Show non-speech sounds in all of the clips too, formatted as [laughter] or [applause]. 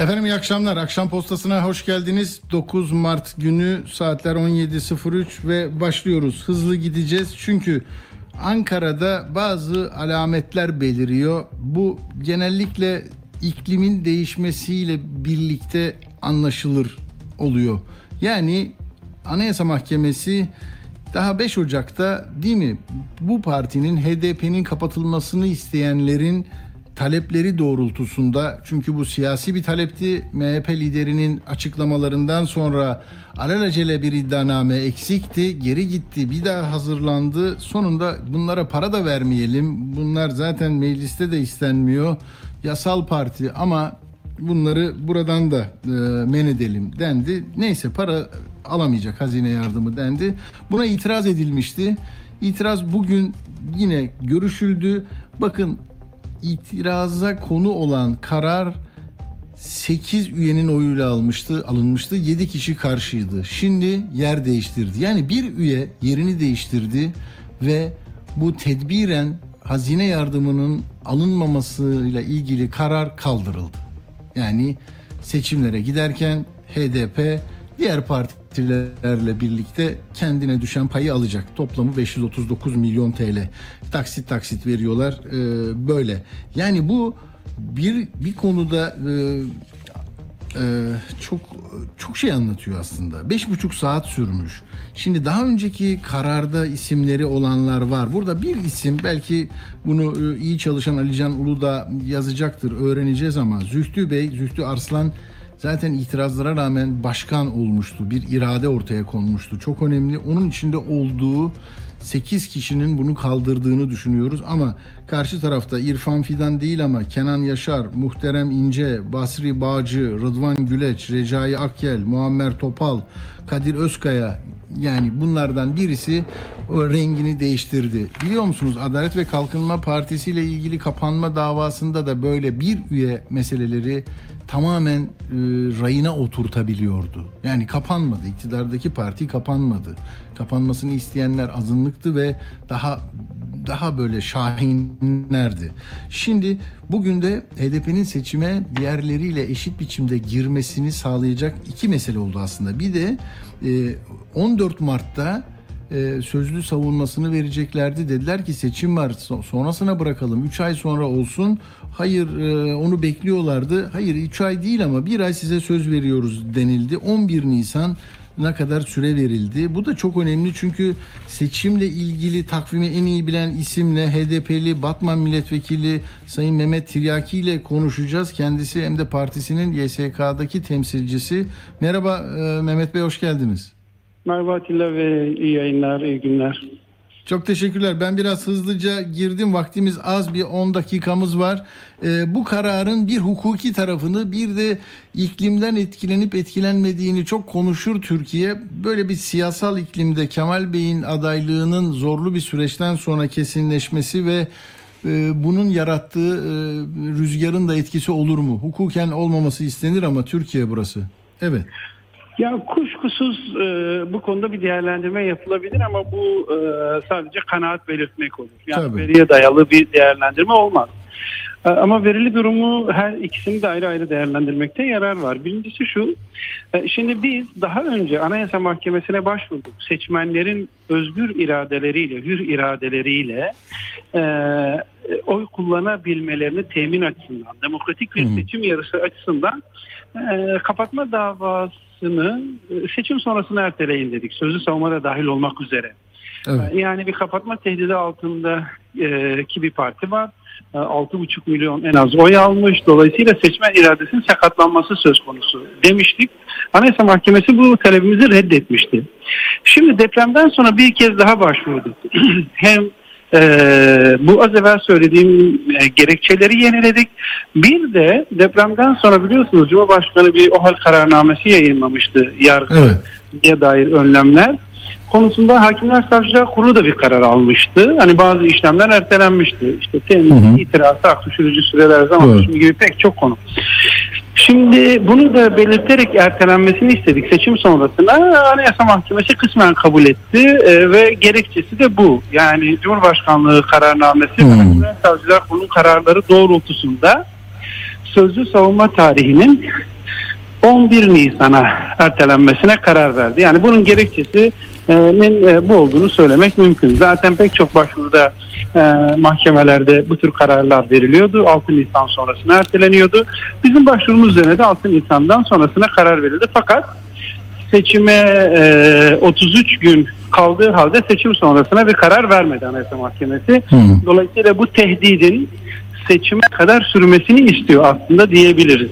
Efendim iyi akşamlar. Akşam postasına hoş geldiniz. 9 Mart günü saatler 17.03 ve başlıyoruz. Hızlı gideceğiz çünkü Ankara'da bazı alametler beliriyor. Bu genellikle iklimin değişmesiyle birlikte anlaşılır oluyor. Yani Anayasa Mahkemesi daha 5 Ocak'ta değil mi bu partinin HDP'nin kapatılmasını isteyenlerin talepleri doğrultusunda çünkü bu siyasi bir talepti. MHP liderinin açıklamalarından sonra alelacele bir iddianame eksikti. Geri gitti bir daha hazırlandı. Sonunda bunlara para da vermeyelim. Bunlar zaten mecliste de istenmiyor. Yasal parti ama bunları buradan da e, men edelim dendi. Neyse para alamayacak hazine yardımı dendi. Buna itiraz edilmişti. İtiraz bugün yine görüşüldü. Bakın itiraza konu olan karar 8 üyenin oyuyla almıştı, alınmıştı. 7 kişi karşıydı. Şimdi yer değiştirdi. Yani bir üye yerini değiştirdi ve bu tedbiren hazine yardımının alınmamasıyla ilgili karar kaldırıldı. Yani seçimlere giderken HDP diğer partilerle birlikte kendine düşen payı alacak. Toplamı 539 milyon TL. Taksit taksit veriyorlar ee, böyle. Yani bu bir bir konuda e, e, çok çok şey anlatıyor aslında. Beş buçuk saat sürmüş. Şimdi daha önceki kararda isimleri olanlar var. Burada bir isim belki bunu e, iyi çalışan Alican Ulu da yazacaktır, öğreneceğiz ama Zühtü Bey, Zühtü Arslan zaten itirazlara rağmen başkan olmuştu. Bir irade ortaya konmuştu. Çok önemli. Onun içinde olduğu 8 kişinin bunu kaldırdığını düşünüyoruz ama karşı tarafta İrfan Fidan değil ama Kenan Yaşar, Muhterem İnce, Basri Bağcı, Rıdvan Güleç, Recai Akyel, Muammer Topal, Kadir Özkaya yani bunlardan birisi o rengini değiştirdi. Biliyor musunuz Adalet ve Kalkınma Partisi ile ilgili kapanma davasında da böyle bir üye meseleleri tamamen e, rayına oturtabiliyordu. Yani kapanmadı. İktidardaki parti kapanmadı. Kapanmasını isteyenler azınlıktı ve daha daha böyle şahinlerdi. Şimdi bugün de HDP'nin seçime diğerleriyle eşit biçimde girmesini sağlayacak iki mesele oldu aslında. Bir de e, 14 Mart'ta e, sözlü savunmasını vereceklerdi. Dediler ki seçim var sonrasına bırakalım 3 ay sonra olsun. Hayır e, onu bekliyorlardı. Hayır 3 ay değil ama bir ay size söz veriyoruz denildi. 11 Nisan ne kadar süre verildi. Bu da çok önemli çünkü seçimle ilgili takvimi en iyi bilen isimle HDP'li Batman Milletvekili Sayın Mehmet Tiryaki ile konuşacağız. Kendisi hem de partisinin YSK'daki temsilcisi. Merhaba e, Mehmet Bey hoş geldiniz. Merhaba Atilla ve iyi yayınlar, iyi günler. Çok teşekkürler. Ben biraz hızlıca girdim. Vaktimiz az bir 10 dakikamız var. Ee, bu kararın bir hukuki tarafını bir de iklimden etkilenip etkilenmediğini çok konuşur Türkiye. Böyle bir siyasal iklimde Kemal Bey'in adaylığının zorlu bir süreçten sonra kesinleşmesi ve e, bunun yarattığı e, rüzgarın da etkisi olur mu? Hukuken olmaması istenir ama Türkiye burası. Evet. Ya kuşkusuz e, bu konuda bir değerlendirme yapılabilir ama bu e, sadece kanaat belirtmek olur. Yani Tabii. veriye dayalı bir değerlendirme olmaz. E, ama verili durumu her ikisini de ayrı ayrı değerlendirmekte yarar var. Birincisi şu, e, şimdi biz daha önce Anayasa Mahkemesi'ne başvurduk. Seçmenlerin özgür iradeleriyle, hür iradeleriyle e, oy kullanabilmelerini temin açısından, demokratik bir Hı. seçim yarışı açısından e, kapatma davasını e, seçim sonrasına erteleyin dedik. Sözlü savunmada dahil olmak üzere. Evet. Yani bir kapatma tehdidi altında e, ki bir parti var. E, 6,5 milyon en az oy almış. Dolayısıyla seçmen iradesinin sakatlanması söz konusu demiştik. Anayasa Mahkemesi bu talebimizi reddetmişti. Şimdi depremden sonra bir kez daha başvurduk. [clears throat] Hem e, bu az evvel söylediğim e, gerekçeleri yeniledik. Bir de depremden sonra biliyorsunuz Cumhurbaşkanı bir OHAL kararnamesi yayınlamıştı yargı Evet. dair önlemler konusunda Hakimler Savcılar Kurulu da bir karar almıştı. Hani bazı işlemler ertelenmişti. İşte temin, itirazı, hak sürücü süreler zaman düşümü gibi pek çok konu. Şimdi bunu da belirterek ertelenmesini istedik seçim sonrasında. Anayasa Mahkemesi kısmen kabul etti e, ve gerekçesi de bu. Yani Cumhurbaşkanlığı kararnamesi Hmm. Hakimler Savcılar Kurulu kararları doğrultusunda sözlü savunma tarihinin 11 Nisan'a ertelenmesine karar verdi. Yani bunun gerekçesinin e, bu olduğunu söylemek mümkün. Zaten pek çok başvuruda e, mahkemelerde bu tür kararlar veriliyordu. 6 Nisan sonrasına erteleniyordu. Bizim başvurumuz üzerine de 6 Nisan'dan sonrasına karar verildi. Fakat seçime e, 33 gün kaldığı halde seçim sonrasına bir karar vermedi Anayasa Mahkemesi. Hı. Dolayısıyla bu tehdidin seçime kadar sürmesini istiyor aslında diyebiliriz.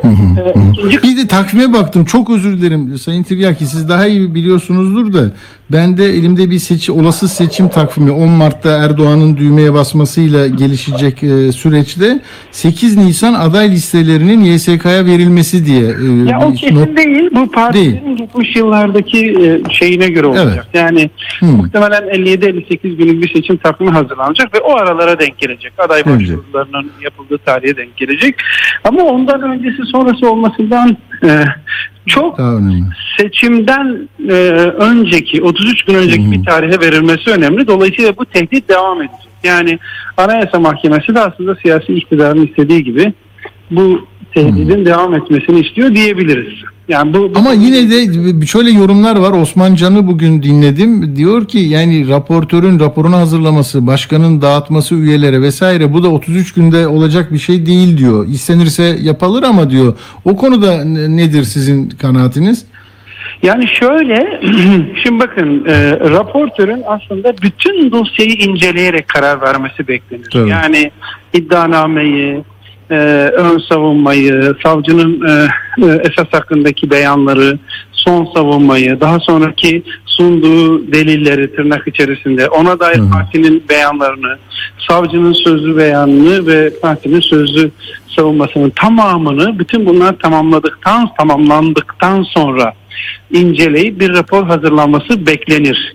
Hı hı. Ee, ikinci Bir de takvime baktım. Çok özür dilerim Sayın Tiryaki. Siz daha iyi biliyorsunuzdur da ben de elimde bir seçi, olası seçim takvimi 10 Mart'ta Erdoğan'ın düğmeye basmasıyla gelişecek e, süreçte 8 Nisan aday listelerinin YSK'ya verilmesi diye e, Ya o kesin not- değil. Bu partinin gitmiş yıllardaki e, şeyine göre olacak. Yani Hı. muhtemelen 57-58 günlük bir seçim takvimi hazırlanacak ve o aralara denk gelecek. Aday Evet. başvurularının yapıldığı tarihe denk gelecek. Ama ondan öncesi sonrası olmasından e, çok seçimden e, önceki 33 gün önceki bir tarihe verilmesi önemli. Dolayısıyla bu tehdit devam edecek. Yani Anayasa Mahkemesi de aslında siyasi iktidarın istediği gibi bu tehdidin devam etmesini istiyor diyebiliriz. Yani bu, bu Ama yine de şöyle yorumlar var. Osman Can'ı bugün dinledim. Diyor ki yani raportörün raporunu hazırlaması, başkanın dağıtması üyelere vesaire bu da 33 günde olacak bir şey değil diyor. İstenirse yapılır ama diyor. O konuda ne- nedir sizin kanaatiniz? Yani şöyle, [clears throat] şimdi bakın e, raportörün aslında bütün dosyayı inceleyerek karar vermesi beklenir. Tabii. Yani iddianameyi, e, ön savunmayı, savcının e, e, esas hakkındaki beyanları, son savunmayı, daha sonraki sunduğu delilleri tırnak içerisinde, ona dair Hı partinin beyanlarını, savcının sözlü beyanını ve partinin sözlü savunmasının tamamını bütün bunlar tamamladıktan tamamlandıktan sonra inceleyip bir rapor hazırlanması beklenir.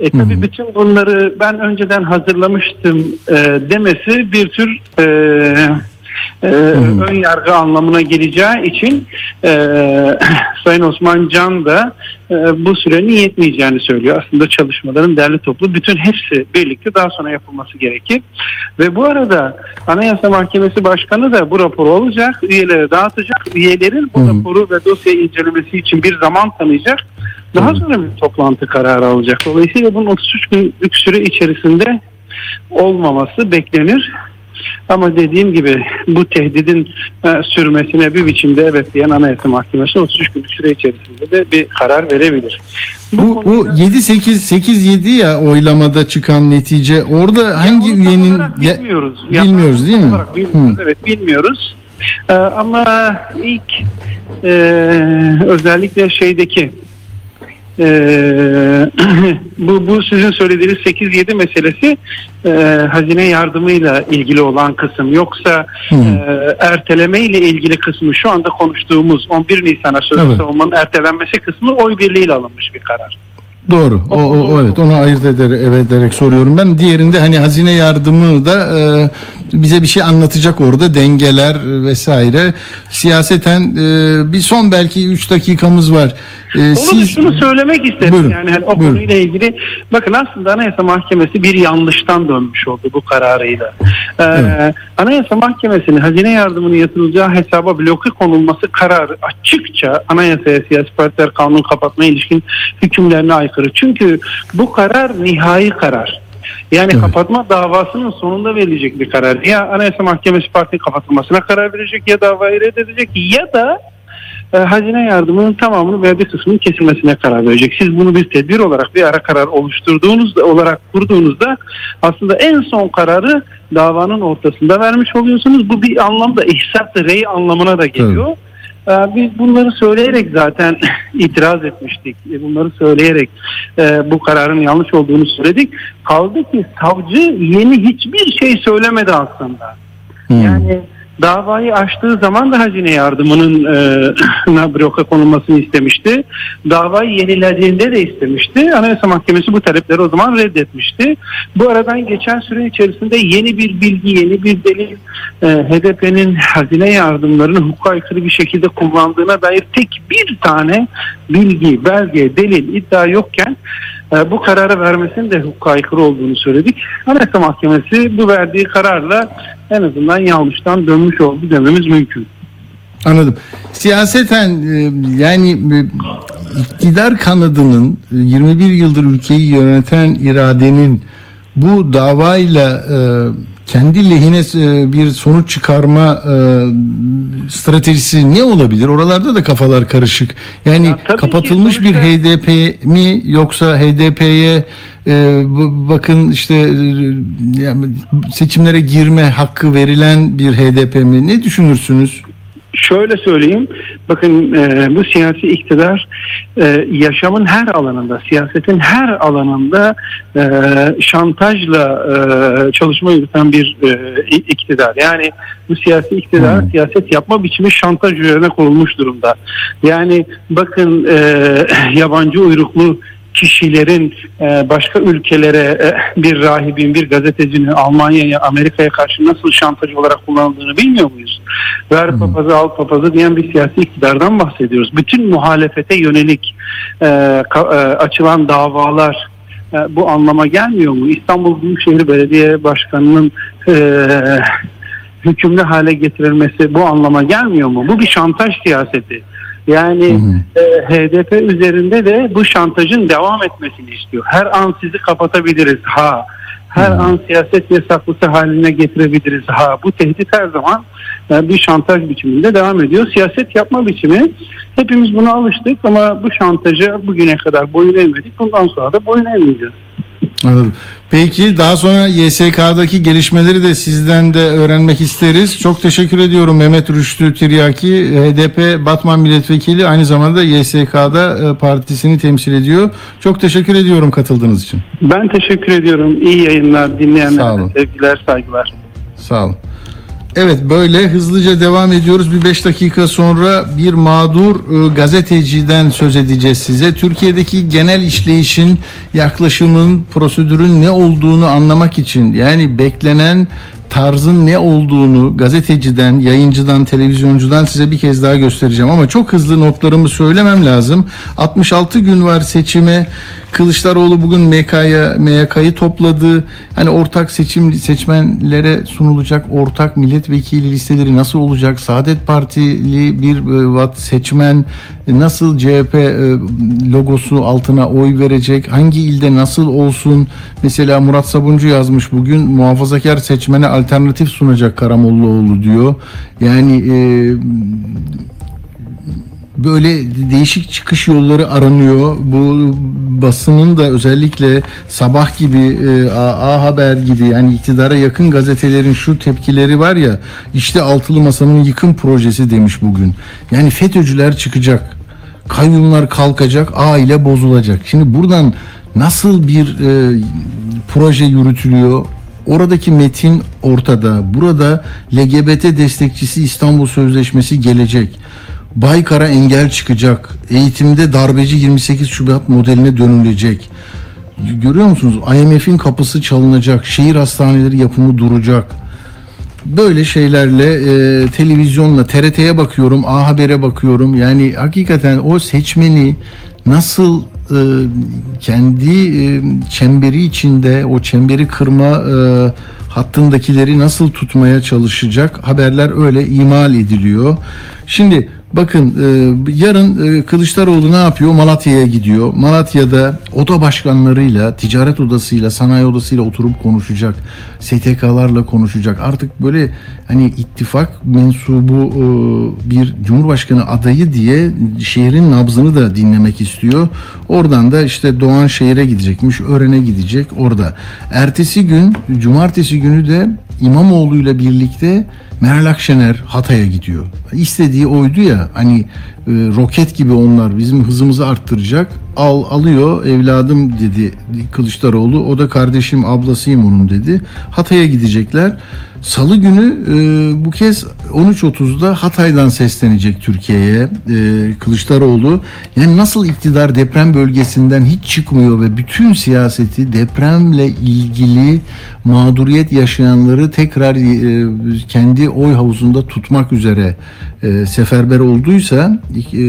E tabii Hı hı. bütün bunları ben önceden hazırlamıştım e, demesi bir tür e, e, ön yargı anlamına geleceği için e, [clears throat] Sayın Osman Can da e, bu sürenin yetmeyeceğini söylüyor. Aslında çalışmaların derli toplu bütün hepsi birlikte daha sonra yapılması gerekir. Ve bu arada Anayasa Mahkemesi Başkanı da bu raporu alacak, üyelere dağıtacak. Üyelerin bu hı. raporu ve dosyayı incelemesi için bir zaman tanıyacak. Daha sonra bir toplantı kararı alacak. Dolayısıyla bunun 33 günlük süre içerisinde olmaması beklenir. Ama dediğim gibi bu tehdidin e, sürmesine bir biçimde evet diyen Anayasa Mahkemesi 33 günlük süre içerisinde de bir karar verebilir. Bu, bu konuda- 7 8 8 7 ya oylamada çıkan netice orada hangi üyenin olarak Ya- bilmiyoruz. bilmiyoruz değil mi? bilmiyoruz, Hı. Evet bilmiyoruz. Ee, ama ilk e, özellikle şeydeki e, [clears throat] bu, bu sizin söylediğiniz 8-7 meselesi e, hazine yardımıyla ilgili olan kısım. Yoksa e, erteleme ile ilgili kısmı şu anda konuştuğumuz 11 Nisan'a sözlü Evet. savunmanın ertelenmesi kısmı oy birliğiyle alınmış bir karar. Doğru. O, o, o evet onu ayırt evet ederek soruyorum ben. Diğerinde hani hazine yardımı da e, bize bir şey anlatacak orada dengeler vesaire. Siyaseten e, bir son belki 3 dakikamız var. E, Onu siz şunu söylemek istedim. Buyurun, Yani hani o buyurun. konuyla ilgili bakın aslında Anayasa Mahkemesi bir yanlıştan dönmüş oldu bu kararıyla. Ee, Evet. Anayasa Mahkemesi'nin hazine yardımının yatırılacağı hesaba bloke konulması kararı açıkça Anayasaya siyasi partiler kanunu kapatma ilişkin hükümlerine aykırı. Çünkü bu karar nihai karar. Yani Evet. kapatma davasının sonunda verilecek bir karar. Ya Anayasa Mahkemesi partinin kapatılmasına karar verecek ya davayı reddedecek ya da e, hazine yardımının tamamını veya bir kısmının kesilmesine karar verecek. Siz bunu bir tedbir olarak bir ara karar oluşturduğunuzda olarak kurduğunuzda aslında en son kararı davanın ortasında vermiş oluyorsunuz. Bu bir anlamda ihsas rey anlamına da geliyor. E, Biz bunları söyleyerek zaten [laughs] itiraz etmiştik. E, Bunları söyleyerek e, bu kararın yanlış olduğunu söyledik. Kaldı ki savcı yeni hiçbir şey söylemedi aslında. Hmm. Yani Davayı açtığı zaman da hazine yardımının e, [clears throat] bloka konulmasını istemişti. Davayı yenilediğinde de istemişti. Anayasa Mahkemesi bu talepleri o zaman reddetmişti. Bu aradan geçen süre içerisinde yeni bir bilgi, yeni bir delil e, HDP'nin hazine yardımlarını hukuka aykırı bir şekilde kullandığına dair tek bir tane bilgi, belge, delil, iddia yokken e, bu kararı vermesinin de hukuka aykırı olduğunu söyledik. Anayasa Mahkemesi bu verdiği kararla en azından yanlıştan dönmüş oldu dememiz mümkün. Anladım. Siyaseten e, yani e, iktidar kanadının e, 21 yıldır ülkeyi yöneten iradenin bu davayla e, kendi lehine e, bir sonuç çıkarma e, stratejisi ne olabilir? Oralarda da kafalar karışık. Yani Ya tabii ki kapatılmış bir HDP mi yoksa HDP'ye e, bakın işte e, seçimlere girme hakkı verilen bir HDP mi? Ne düşünürsünüz? Şöyle söyleyeyim, bakın e, bu siyasi iktidar e, yaşamın her alanında, siyasetin her alanında e, şantajla e, çalışma yürüten bir e, iktidar. Yani bu siyasi iktidar Hmm. siyaset yapma biçimi şantaj üzerine kurulmuş durumda. Yani bakın e, [clears throat] yabancı uyruklu kişilerin e, başka ülkelere e, bir rahibin, bir gazetecinin Almanya'ya, Amerika'ya karşı nasıl şantaj olarak kullanıldığını bilmiyor muyuz? Ver papazı al papazı diyen bir siyasi iktidardan bahsediyoruz. Bütün muhalefete yönelik e, açılan davalar bu anlama gelmiyor mu? İstanbul Büyükşehir Belediye Başkanı'nın e, hükümlü hale getirilmesi bu anlama gelmiyor mu? Bu bir şantaj siyaseti. Yani Hı e, HDP üzerinde de bu şantajın devam etmesini istiyor. Her an sizi kapatabiliriz ha. Her Hı. an siyaset yasaklısı haline getirebiliriz ha. Bu tehdit her zaman e, bir şantaj biçiminde devam ediyor. Siyaset yapma biçimi hepimiz buna alıştık ama bu şantaja bugüne kadar boyun eğmedik. Bundan sonra da boyun eğmeyeceğiz. Anladım. Peki daha sonra YSK'daki gelişmeleri de sizden de öğrenmek isteriz. Çok teşekkür ediyorum Mehmet Rüştü Tiryaki, HDP Batman Milletvekili aynı zamanda YSK'da e, partisini temsil ediyor. Çok teşekkür ediyorum katıldığınız için. Ben teşekkür ediyorum. İyi yayınlar dinleyenlere. Sevgiler, saygılar. Sağ olun. Evet böyle hızlıca devam ediyoruz. Bir 5 dakika sonra bir mağdur e, gazeteciden söz edeceğiz size. Türkiye'deki genel işleyişin, yaklaşımın, prosedürün ne olduğunu anlamak için yani beklenen tarzın ne olduğunu gazeteciden, yayıncıdan, televizyoncudan size bir kez daha göstereceğim ama çok hızlı notlarımı söylemem lazım. 66 gün var seçime. Kılıçdaroğlu bugün MK'ya MYK'yı topladı. Hani ortak seçim seçmenlere sunulacak ortak milletvekili listeleri nasıl olacak? Saadet Partili bir e, seçmen nasıl CHP e, logosu altına oy verecek? Hangi ilde nasıl olsun? Mesela Murat Sabuncu yazmış bugün muhafazakar seçmene alternatif sunacak Karamollaoğlu diyor. Yani e, böyle değişik çıkış yolları aranıyor. Bu basının da özellikle sabah gibi e, A Haber gibi yani iktidara yakın gazetelerin şu tepkileri var ya işte altılı masanın yıkım projesi demiş bugün. Yani FETÖ'cüler çıkacak. Kayyumlar kalkacak, aile bozulacak. Şimdi buradan nasıl bir e, proje yürütülüyor? Oradaki metin ortada. Burada LGBT destekçisi İstanbul Sözleşmesi gelecek. Baykar'a engel çıkacak. Eğitimde darbeci 28 Şubat modeline dönülecek. Görüyor musunuz? IMF'in kapısı çalınacak. Şehir hastaneleri yapımı duracak. Böyle şeylerle e, televizyonla TRT'ye bakıyorum, A Haber'e bakıyorum. Yani hakikaten o seçmeni nasıl e, kendi e, çemberi içinde o çemberi kırma e, hattındakileri nasıl tutmaya çalışacak haberler öyle imal ediliyor. Şimdi bakın e, yarın e, Kılıçdaroğlu ne yapıyor? Malatya'ya gidiyor. Malatya'da oda başkanlarıyla, ticaret odasıyla, sanayi odasıyla oturup konuşacak. STK'larla konuşacak. Artık böyle hani ittifak mensubu e, bir cumhurbaşkanı adayı diye şehrin nabzını da dinlemek istiyor. Oradan da işte Doğan şehire gidecekmiş, Ören'e gidecek orada. Ertesi gün, cumartesi günü de İmamoğlu'yla birlikte Meral Akşener Hatay'a gidiyor. İstediği oydu ya hani e, roket gibi onlar bizim hızımızı arttıracak. Al alıyor evladım dedi Kılıçdaroğlu. O da kardeşim ablasıyım onun dedi. Hatay'a gidecekler. Salı günü e, bu kez 13.30'da Hatay'dan seslenecek Türkiye'ye e, Kılıçdaroğlu. Yani nasıl iktidar deprem bölgesinden hiç çıkmıyor ve bütün siyaseti depremle ilgili mağduriyet yaşayanları tekrar e, kendi oy havuzunda tutmak üzere e, seferber olduysa e,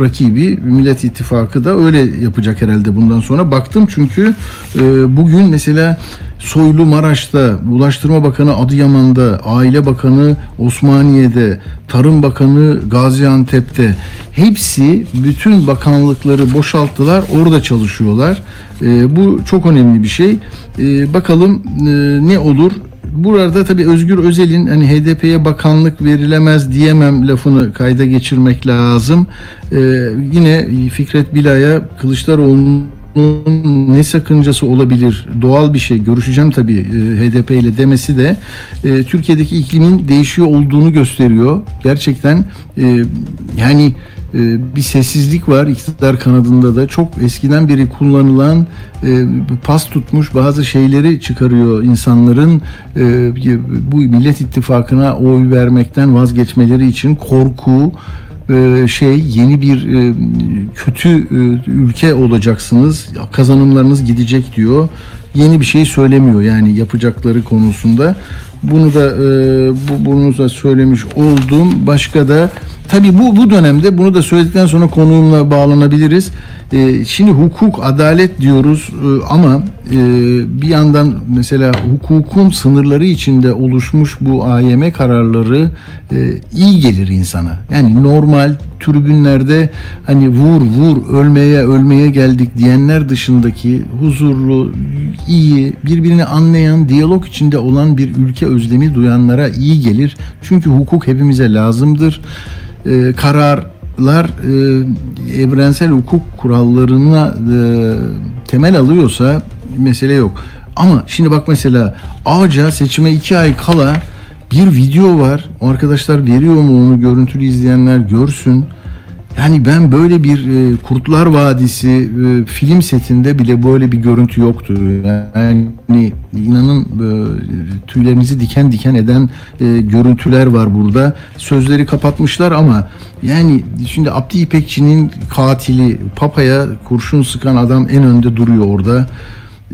rakibi Millet İttifakı da öyle yapacak herhalde bundan sonra. Baktım çünkü e, bugün mesela Soylu Maraş'ta, Ulaştırma Bakanı Adıyaman'da, Aile Bakanı Osmaniye'de, Tarım Bakanı Gaziantep'te hepsi bütün bakanlıkları boşalttılar, orada çalışıyorlar. E, bu çok önemli bir şey. E, bakalım e, ne olur? Burada tabii Özgür Özel'in hani HDP'ye bakanlık verilemez diyemem lafını kayda geçirmek lazım. Ee, yine Fikret Bila'ya Kılıçdaroğlu'nun ne sakıncası olabilir? Doğal bir şey. Görüşeceğim tabii e, HDP ile demesi de e, Türkiye'deki iklimin değişiyor olduğunu gösteriyor. Gerçekten e, yani e, bir sessizlik var. İktidar kanadında da çok eskiden beri kullanılan e, pas tutmuş bazı şeyleri çıkarıyor insanların. E, bu Millet İttifakı'na oy vermekten vazgeçmeleri için korku e, şey yeni bir e, kötü ülke olacaksınız. Kazanımlarınız gidecek diyor. Yeni bir şey söylemiyor yani yapacakları konusunda. Bunu da bu bunu da söylemiş oldum. Başka da Tabii bu bu dönemde bunu da söyledikten sonra konuğumla bağlanabiliriz. Ee, şimdi hukuk, adalet diyoruz ee, ama e, bir yandan mesela hukukun sınırları içinde oluşmuş bu AYM kararları e, iyi gelir insana. Yani normal tribünlerde hani vur vur ölmeye ölmeye geldik diyenler dışındaki huzurlu, iyi, birbirini anlayan, diyalog içinde olan bir ülke özlemi duyanlara iyi gelir. Çünkü hukuk hepimize lazımdır e, kararlar e, evrensel hukuk kurallarına e, temel alıyorsa mesele yok. Ama şimdi bak mesela Ağaca seçime iki ay kala bir video var. O arkadaşlar veriyor mu onu görüntülü izleyenler görsün. Yani ben böyle bir e, Kurtlar Vadisi e, film setinde bile böyle bir görüntü yoktu. Yani inanın e, tüylerinizi diken diken eden e, görüntüler var burada. Sözleri kapatmışlar ama yani şimdi Abdi İpekçi'nin katili Papa'ya kurşun sıkan adam en önde duruyor orada.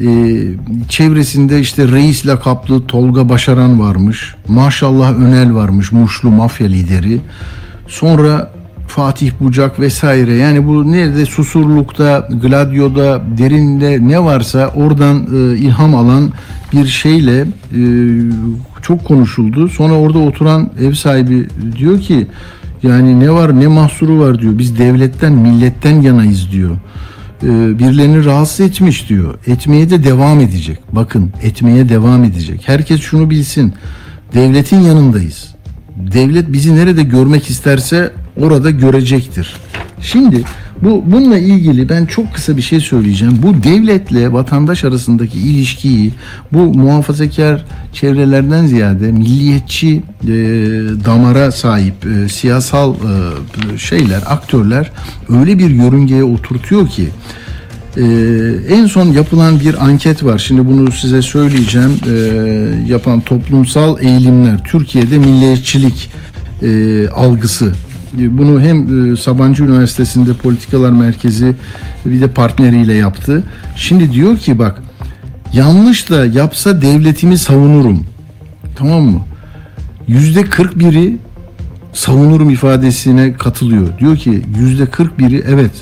Ee, çevresinde işte reis lakaplı Tolga Başaran varmış. Maşallah Önel varmış. Muşlu mafya lideri. Sonra Fatih Bucak vesaire yani bu nerede Susurluk'ta, Gladio'da, derinde ne varsa oradan e, ilham alan bir şeyle e, çok konuşuldu. Sonra orada oturan ev sahibi diyor ki yani ne var ne mahsuru var diyor. Biz devletten, milletten yanayız diyor. E, birilerini rahatsız etmiş diyor. Etmeye de devam edecek. Bakın etmeye devam edecek. Herkes şunu bilsin. Devletin yanındayız. Devlet bizi nerede görmek isterse orada görecektir. Şimdi bu bununla ilgili ben çok kısa bir şey söyleyeceğim. Bu devletle vatandaş arasındaki ilişkiyi bu muhafazakar çevrelerden ziyade milliyetçi e, damara sahip e, siyasal e, şeyler, aktörler öyle bir yörüngeye oturtuyor ki ee, en son yapılan bir anket var. Şimdi bunu size söyleyeceğim. Ee, yapan toplumsal eğilimler Türkiye'de milliyetçilik e, algısı bunu hem e, Sabancı Üniversitesi'nde politikalar merkezi bir de partneriyle yaptı. Şimdi diyor ki bak yanlış da yapsa devletimi savunurum. Tamam mı? Yüzde 41'i savunurum ifadesine katılıyor. Diyor ki yüzde 41'i evet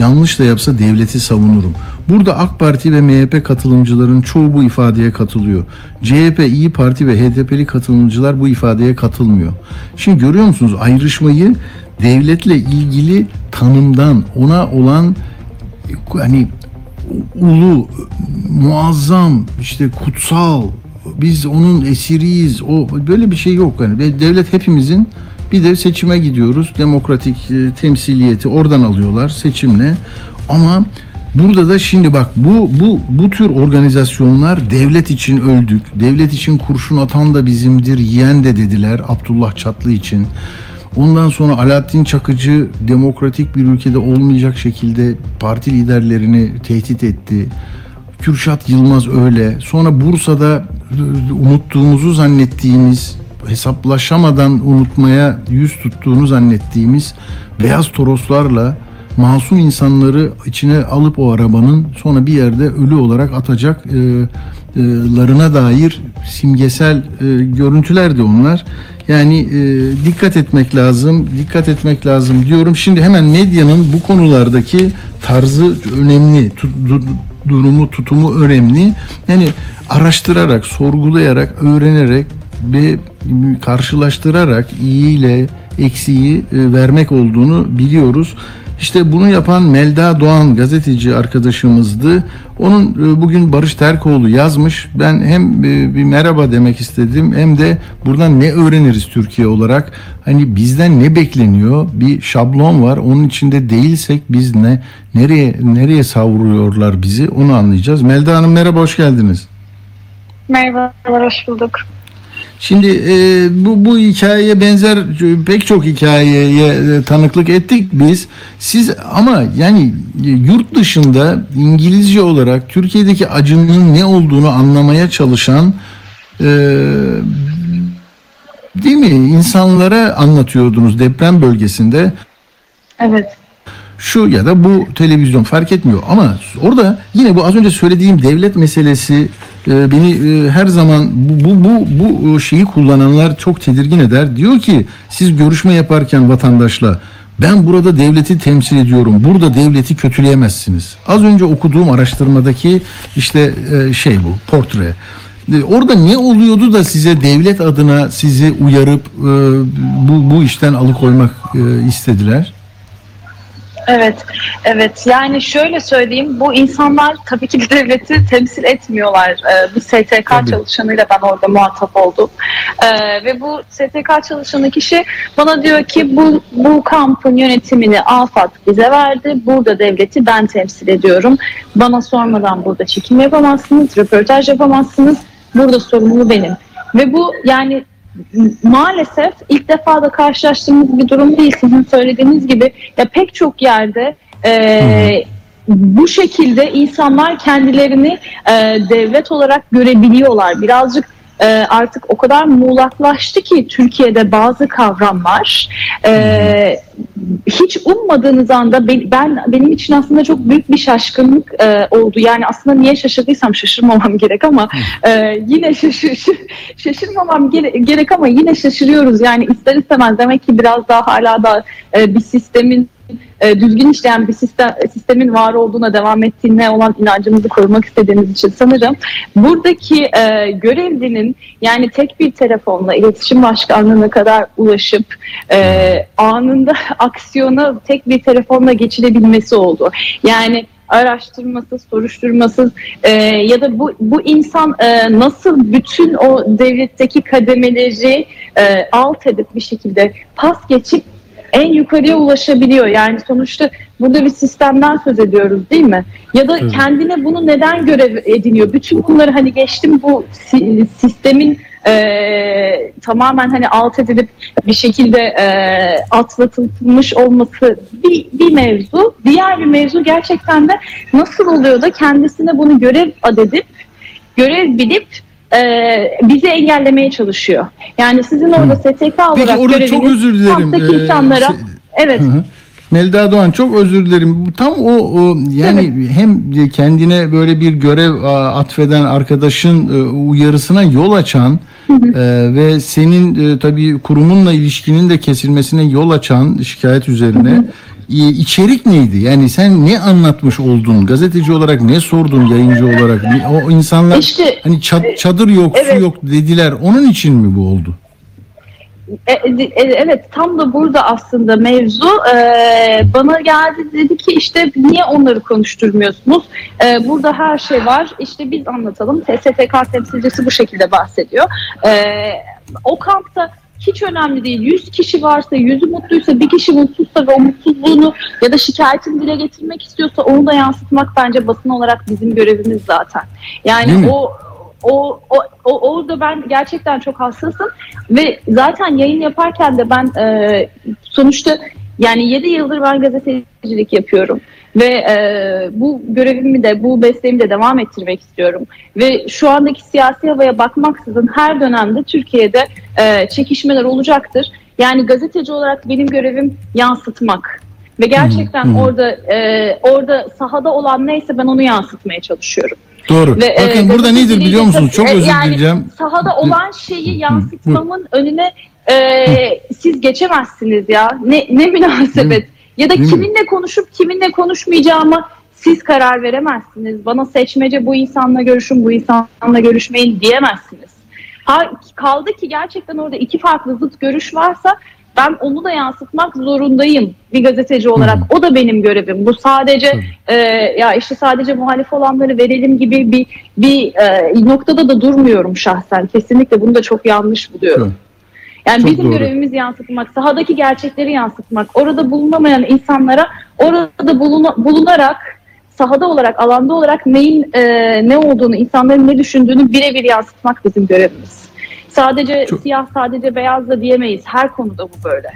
yanlış da yapsa devleti savunurum. Burada AK Parti ve MHP katılımcıların çoğu bu ifadeye katılıyor. CHP, İyi Parti ve HDP'li katılımcılar bu ifadeye katılmıyor. Şimdi görüyor musunuz ayrışmayı devletle ilgili tanımdan ona olan hani ulu, muazzam, işte kutsal, biz onun esiriyiz. O böyle bir şey yok yani. Devlet hepimizin bir de seçime gidiyoruz. Demokratik e, temsiliyeti oradan alıyorlar seçimle. Ama burada da şimdi bak bu bu bu tür organizasyonlar devlet için öldük. Devlet için kurşun atan da bizimdir, yiyen de dediler Abdullah Çatlı için. Ondan sonra Alaaddin Çakıcı demokratik bir ülkede olmayacak şekilde parti liderlerini tehdit etti. Kürşat Yılmaz öyle. Sonra Bursa'da unuttuğumuzu zannettiğimiz, hesaplaşamadan unutmaya yüz tuttuğunu zannettiğimiz beyaz toroslarla masum insanları içine alıp o arabanın sonra bir yerde ölü olarak atacak e, e, dair simgesel e, görüntülerdi onlar. Yani e, dikkat etmek lazım, dikkat etmek lazım diyorum. Şimdi hemen medyanın bu konulardaki tarzı önemli, tu- du- durumu, tutumu önemli. Yani araştırarak, sorgulayarak, öğrenerek ve karşılaştırarak iyiyle eksiği e, vermek olduğunu biliyoruz. İşte bunu yapan Melda Doğan gazeteci arkadaşımızdı. Onun e, bugün Barış Terkoğlu yazmış. Ben hem e, bir merhaba demek istedim hem de buradan ne öğreniriz Türkiye olarak? Hani bizden ne bekleniyor? Bir şablon var. Onun içinde değilsek biz ne nereye nereye savruyorlar bizi? Onu anlayacağız. Melda Hanım merhaba hoş geldiniz. Merhabalar, hoş bulduk. Şimdi e, bu bu hikayeye benzer e, pek çok hikayeye e, tanıklık ettik biz. Siz ama yani e, yurt dışında İngilizce olarak Türkiye'deki acının ne olduğunu anlamaya çalışan e, değil mi? İnsanlara anlatıyordunuz deprem bölgesinde. Evet, şu ya da bu televizyon fark etmiyor. Ama orada yine bu az önce söylediğim devlet meselesi e, beni e, her zaman bu bu bu bu şeyi kullananlar çok tedirgin eder. Diyor ki siz görüşme yaparken vatandaşla ben burada devleti temsil ediyorum. Burada devleti kötüleyemezsiniz. Az önce okuduğum araştırmadaki işte e, şey bu portre. E, Orada ne oluyordu da size devlet adına sizi uyarıp e, bu bu işten alıkoymak e, istediler? Evet, evet. Yani şöyle söyleyeyim, bu insanlar tabii ki de [laughs] devleti temsil etmiyorlar. Ee, bir STK Tabii. çalışanıyla ben orada muhatap oldum. Ee, ve bu STK çalışanı kişi bana diyor ki bu, bu kampın yönetimini AFAD bize verdi. Burada devleti ben temsil ediyorum. Bana sormadan burada çekim yapamazsınız, röportaj yapamazsınız. Burada sorumlu benim. Ve bu yani maalesef ilk defa da karşılaştığımız bir durum değil. Sizin söylediğiniz gibi ya pek çok yerde e, bu şekilde insanlar kendilerini e, devlet olarak görebiliyorlar. Birazcık e, artık o kadar muğlaklaştı ki Türkiye'de bazı kavramlar e, hiç ummadığınız anda ben, ben benim için aslında çok büyük bir şaşkınlık e, oldu. Yani aslında niye şaşırdıysam şaşırmamam [laughs] gerek ama e, yine şaşır, şaşırmamam gere- gerek ama yine şaşırıyoruz. Yani ister istemez demek ki biraz daha hala da e, bir sistemin e, düzgün işleyen bir sistem, sistemin var olduğuna devam ettiğine olan inancımızı korumak istediğimiz için sanırım buradaki e, görevlinin yani tek bir telefonla iletişim başkanlığına kadar ulaşıp e, anında [laughs] aksiyona tek bir telefonla geçilebilmesi oldu. Yani araştırması, soruşturması e, ya da bu bu insan e, nasıl bütün o devletteki kademeleri e, alt edip bir şekilde pas geçip en yukarıya ulaşabiliyor. Yani sonuçta burada bir sistemden söz ediyoruz değil mi? Ya da kendine bunu neden görev ediniyor? Bütün bunları hani geçtim bu si- sistemin e, tamamen hani alt edilip bir şekilde e, atlatılmış olması bir, bir mevzu. Diğer bir mevzu gerçekten de nasıl oluyor da kendisine bunu görev adedip görev bilip e, bizi engellemeye çalışıyor. Yani sizin orada STK Peki olarak orada çok özür dilerim. Ee, insanlara se- evet Hı hı. Melda Doğan çok özür dilerim. Tam o, o yani hem kendine böyle bir görev atfeden arkadaşın e, uyarısına yol açan e, ve senin e, tabii kurumunla ilişkinin de kesilmesine yol açan şikayet üzerine içerik neydi? Yani sen ne anlatmış oldun? Gazeteci olarak ne sordun yayıncı olarak? O insanlar İşte hani çad- çadır yok, su evet. yok dediler. Onun için mi bu oldu? E, e, evet tam da burada aslında mevzu Ee, bana geldi dedi ki işte niye onları konuşturmuyorsunuz Ee, burada her şey var işte biz anlatalım TSTK temsilcisi bu şekilde bahsediyor Ee, o kampta hiç önemli değil. 100 kişi varsa, yüzü mutluysa, bir kişi mutsuzsa ve o mutsuzluğunu ya da şikayetini dile getirmek istiyorsa onu da yansıtmak bence basın olarak bizim görevimiz zaten. Yani o o, o, o orada ben gerçekten çok hassasım ve zaten yayın yaparken de ben e, sonuçta yani 7 yıldır ben gazetecilik yapıyorum. Ve e, bu görevimi de bu mesleğimi de devam ettirmek istiyorum. Ve şu andaki siyasi havaya bakmaksızın her dönemde Türkiye'de e, çekişmeler olacaktır. Yani gazeteci olarak benim görevim yansıtmak. Ve gerçekten Hı hı. orada e, orada sahada olan neyse ben onu yansıtmaya çalışıyorum. Doğru. Ve, e, Bakın burada gazeteciliği nedir biliyor musunuz? Çok e, özür yani dileyeceğim. Sahada olan şeyi yansıtmamın önüne e, siz geçemezsiniz ya. Ne, ne münasebet. Ya da Değil mi? kiminle konuşup kiminle konuşmayacağımı siz karar veremezsiniz. Bana seçmece bu insanla görüşün, bu insanla görüşmeyin diyemezsiniz. Ha, kaldı ki gerçekten orada iki farklı zıt görüş varsa ben onu da yansıtmak zorundayım bir gazeteci olarak. O da benim görevim. Bu sadece e, ya işte sadece muhalif olanları verelim gibi bir bir e, noktada da durmuyorum şahsen. Kesinlikle bunu da çok yanlış buluyorum. Çok- Yani Çok bizim doğru. görevimiz yansıtmak, sahadaki gerçekleri yansıtmak, orada bulunamayan insanlara orada buluna- bulunarak sahada olarak, alanda olarak neyin e, ne olduğunu, insanların ne düşündüğünü birebir yansıtmak bizim görevimiz. Sadece Çok- siyah, sadece beyaz da diyemeyiz. Her konuda bu böyle.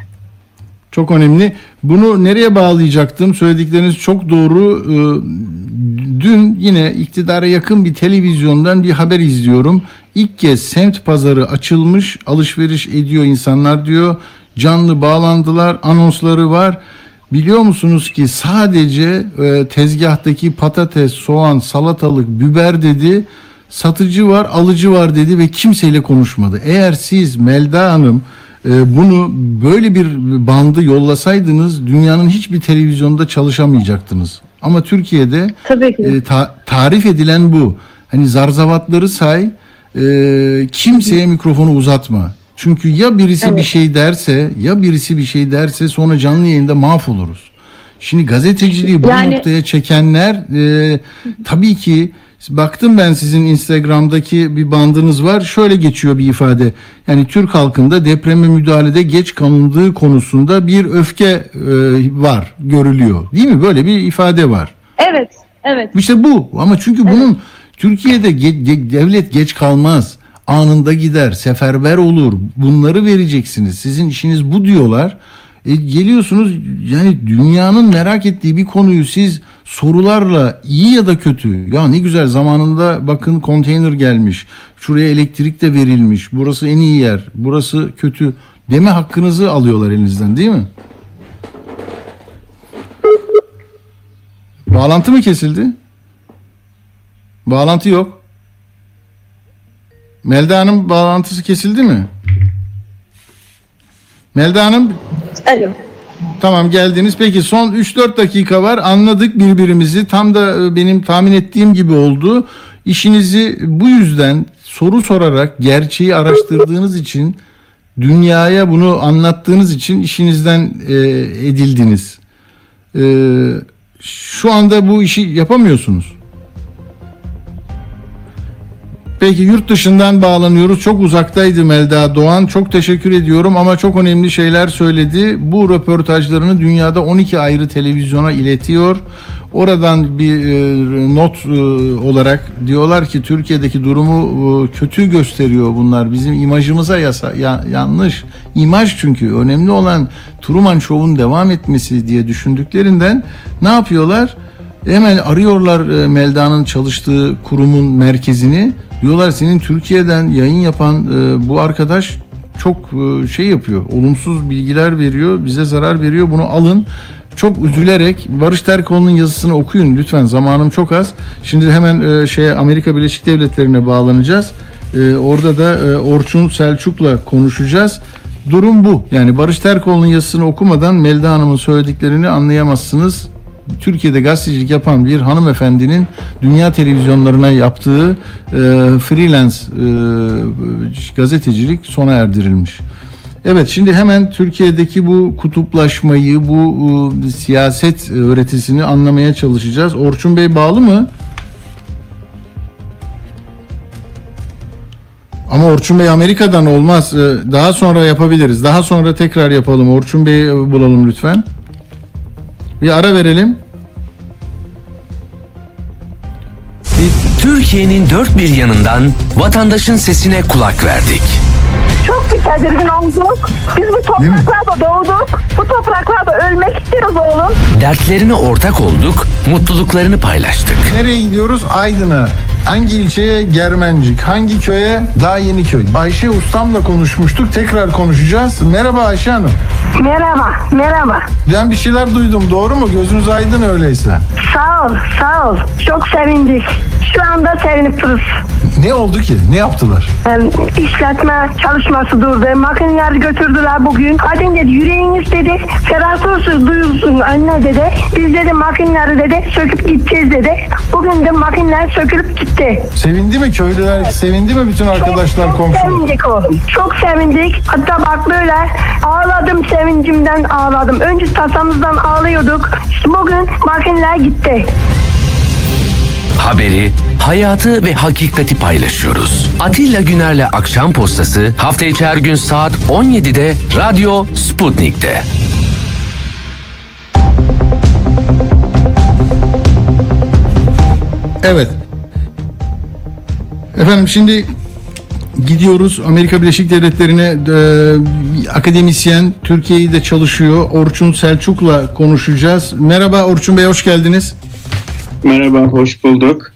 Çok önemli. Bunu nereye bağlayacaktım? Söyledikleriniz çok doğru. Ee, Dün yine iktidara yakın bir televizyondan bir haber izliyorum. İlk kez semt pazarı açılmış, alışveriş ediyor insanlar diyor. Canlı bağlandılar, anonsları var. Biliyor musunuz ki sadece e, tezgahtaki patates, soğan, salatalık, biber dedi. Satıcı var, alıcı var dedi ve kimseyle konuşmadı. Eğer siz Melda Hanım e, bunu böyle bir bandı yollasaydınız dünyanın hiçbir televizyonda çalışamayacaktınız. Ama Türkiye'de Tabii ki. e, ta- tarif edilen bu. Hani zarzavatları say, e, kimseye mikrofonu uzatma. Çünkü ya birisi Evet. bir şey derse, ya birisi bir şey derse sonra canlı yayında mahvoluruz. Şimdi gazeteciliği bu Yani- noktaya çekenler e, tabii ki baktım ben sizin Instagram'daki bir bandınız var. Şöyle geçiyor bir ifade. Yani Türk halkında depreme müdahalede geç kalındığı konusunda bir öfke e, var, görülüyor. Değil mi? Böyle bir ifade var. Evet, evet. İşte bu. Ama çünkü bunun Türkiye'de ge- ge- devlet geç kalmaz. Anında gider, seferber olur. Bunları vereceksiniz. Sizin işiniz bu diyorlar. E, geliyorsunuz yani dünyanın merak ettiği bir konuyu siz sorularla iyi ya da kötü ya ne güzel zamanında bakın konteyner gelmiş şuraya elektrik de verilmiş burası en iyi yer burası kötü deme hakkınızı alıyorlar elinizden değil mi? Bağlantı mı kesildi? Bağlantı yok. Melda Hanım bağlantısı kesildi mi? Melda Hanım Alo. tamam geldiniz. Peki son 3-4 dakika var. Anladık birbirimizi. Tam da e, benim tahmin ettiğim gibi oldu. İşinizi bu yüzden soru sorarak gerçeği araştırdığınız için dünyaya bunu anlattığınız için işinizden e, edildiniz. E, şu anda bu işi yapamıyorsunuz. Peki yurt dışından bağlanıyoruz. Çok uzaktaydı Melda Doğan. Çok teşekkür ediyorum ama çok önemli şeyler söyledi. Bu röportajlarını dünyada 12 ayrı televizyona iletiyor. Oradan bir e, not e, olarak diyorlar ki Türkiye'deki durumu e, kötü gösteriyor bunlar. Bizim imajımıza yasa, ya- yanlış. İmaj çünkü önemli olan Truman Show'un devam etmesi diye düşündüklerinden ne yapıyorlar? Hemen arıyorlar Melda'nın çalıştığı kurumun merkezini. Diyorlar senin Türkiye'den yayın yapan e, bu arkadaş çok e, şey yapıyor. Olumsuz bilgiler veriyor, bize zarar veriyor. Bunu alın. Çok üzülerek Barış Terkoğlu'nun yazısını okuyun lütfen. Zamanım çok az. Şimdi hemen e, şeye Amerika Birleşik Devletleri'ne bağlanacağız. E, orada da e, Orçun Selçuk'la konuşacağız. Durum bu. Yani Barış Terkoğlu'nun yazısını okumadan Melda Hanım'ın söylediklerini anlayamazsınız. Türkiye'de gazetecilik yapan bir hanımefendinin dünya televizyonlarına yaptığı e, freelance e, gazetecilik sona erdirilmiş. Evet şimdi hemen Türkiye'deki bu kutuplaşmayı, bu e, siyaset öğretisini anlamaya çalışacağız. Orçun Bey bağlı mı? Ama Orçun Bey Amerika'dan olmaz. E, Daha sonra yapabiliriz. Daha sonra tekrar yapalım. Orçun Bey'i bulalım lütfen. Bir ara verelim. Türkiye'nin dört bir yanından vatandaşın sesine kulak verdik. Çok tedirgin olduk. Biz bu topraklarda doğduk. Bu topraklarda ölmek istiyoruz oğlum. Dertlerine ortak olduk, mutluluklarını paylaştık. Nereye gidiyoruz? Aydın'a. Hangi ilçeye? Germencik. Hangi köye? Daha yeni köy. Ayşe Ustam'la konuşmuştuk. Tekrar konuşacağız. Merhaba Ayşe Hanım. Merhaba, merhaba. Ben bir şeyler duydum. Doğru mu? Gözünüz aydın öyleyse. Sağ ol, sağ ol. Çok sevindik. Şu anda sevinip dururuz. Ne oldu ki? Ne yaptılar? Yani işletme çalışması durdu. Makineleri götürdüler bugün. Hadi dedi yüreğiniz dedi. Ferahlıyorsunuz duyulsun anne dedi. Biz dedi makineleri dedi söküp gideceğiz dedi. Bugün de makineler sökülüp gitti. Sevindi mi köylüler? Sevindi mi bütün arkadaşlar, çok, komşular? sevindik oğlum. Çok sevindik. Hatta bak böyle ağladım sevincimden ağladım. Önce tasamızdan ağlıyorduk. İşte bugün makineler gitti. Haberi, hayatı ve hakikati paylaşıyoruz. Atilla Güner'le Akşam Postası hafta içi her gün saat 17'de Radyo Sputnik'te. Evet. Efendim şimdi gidiyoruz Amerika Birleşik Devletleri'ne e, akademisyen Türkiye'yi de çalışıyor. Orçun Selçuk'la konuşacağız. Merhaba Orçun Bey hoş geldiniz. Merhaba, hoş bulduk.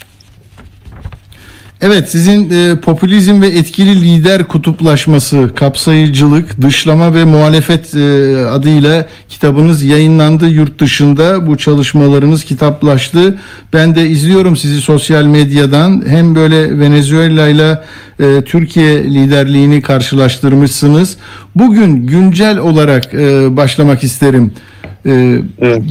Evet sizin e, popülizm ve etkili lider kutuplaşması, kapsayıcılık, dışlama ve muhalefet e, adıyla kitabınız yayınlandı yurt dışında. Bu çalışmalarınız kitaplaştı. Ben de izliyorum sizi sosyal medyadan. Hem böyle Venezuela ile Türkiye liderliğini karşılaştırmışsınız. Bugün güncel olarak e, başlamak isterim. E, Evet.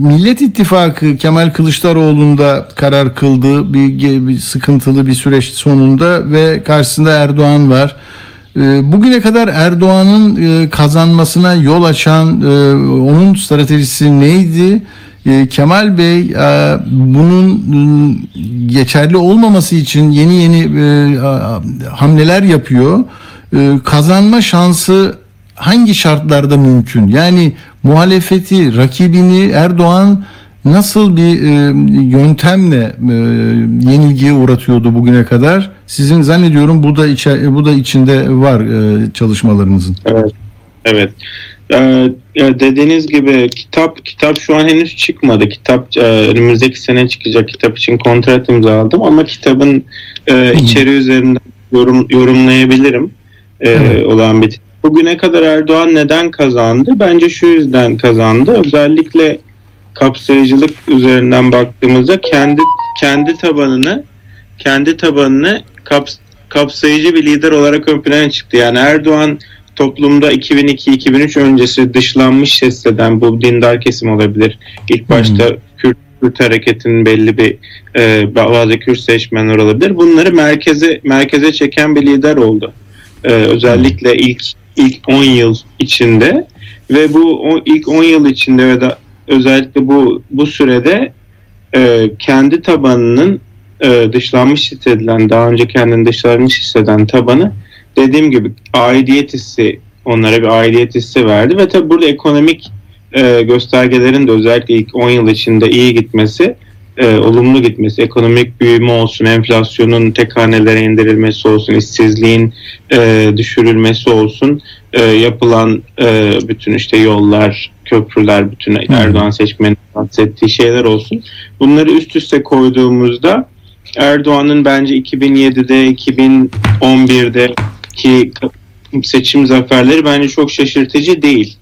Millet İttifakı Kemal Kılıçdaroğlu'nda karar kıldı bir, bir sıkıntılı bir süreç sonunda ve karşısında Erdoğan var. Ee, Bugüne kadar Erdoğan'ın e, kazanmasına yol açan e, onun stratejisi neydi? E, Kemal Bey e, bunun e, geçerli olmaması için yeni yeni e, hamleler yapıyor. E, Kazanma şansı hangi şartlarda mümkün? Yani muhalefeti, rakibini Erdoğan nasıl bir e, yöntemle e, yenilgiye uğratıyordu bugüne kadar? Sizin zannediyorum bu da içe, bu da içinde var e, çalışmalarınızın. Evet. Evet. Ee, dediğiniz gibi kitap kitap şu an henüz çıkmadı. Kitap e, önümüzdeki sene çıkacak. Kitap için kontrat imzaladım ama kitabın e, içeriği üzerinde yorum, yorumlayabilirim. E, Evet. olan bir Bugüne kadar Erdoğan neden kazandı? Bence şu yüzden kazandı. Özellikle kapsayıcılık üzerinden baktığımızda kendi kendi tabanını kendi tabanını kaps- kapsayıcı bir lider olarak ön plana çıktı. Yani Erdoğan toplumda 2002-2003 öncesi dışlanmış hisseden bu dindar kesim olabilir. İlk başta Kürt, Kürt hareketinin belli bir e, bazı Kürt seçmenler olabilir. Bunları merkeze merkeze çeken bir lider oldu. E, özellikle ilk ilk 10 yıl içinde ve bu o, ilk 10 yıl içinde ve da özellikle bu bu sürede e, kendi tabanının e, dışlanmış hissedilen, daha önce kendini dışlanmış hisseden tabanı dediğim gibi aidiyet hissi onlara bir aidiyet hissi verdi ve tabi burada ekonomik e, göstergelerin de özellikle ilk 10 yıl içinde iyi gitmesi, e, olumlu gitmesi, ekonomik büyüme olsun, enflasyonun tek hanelere indirilmesi olsun, işsizliğin e, düşürülmesi olsun, e, yapılan e, bütün işte yollar, köprüler, bütün Erdoğan seçmenin bahsettiği şeyler olsun. Bunları üst üste koyduğumuzda Erdoğan'ın bence 2007'de, 2011'de ki seçim zaferleri bence çok şaşırtıcı değil.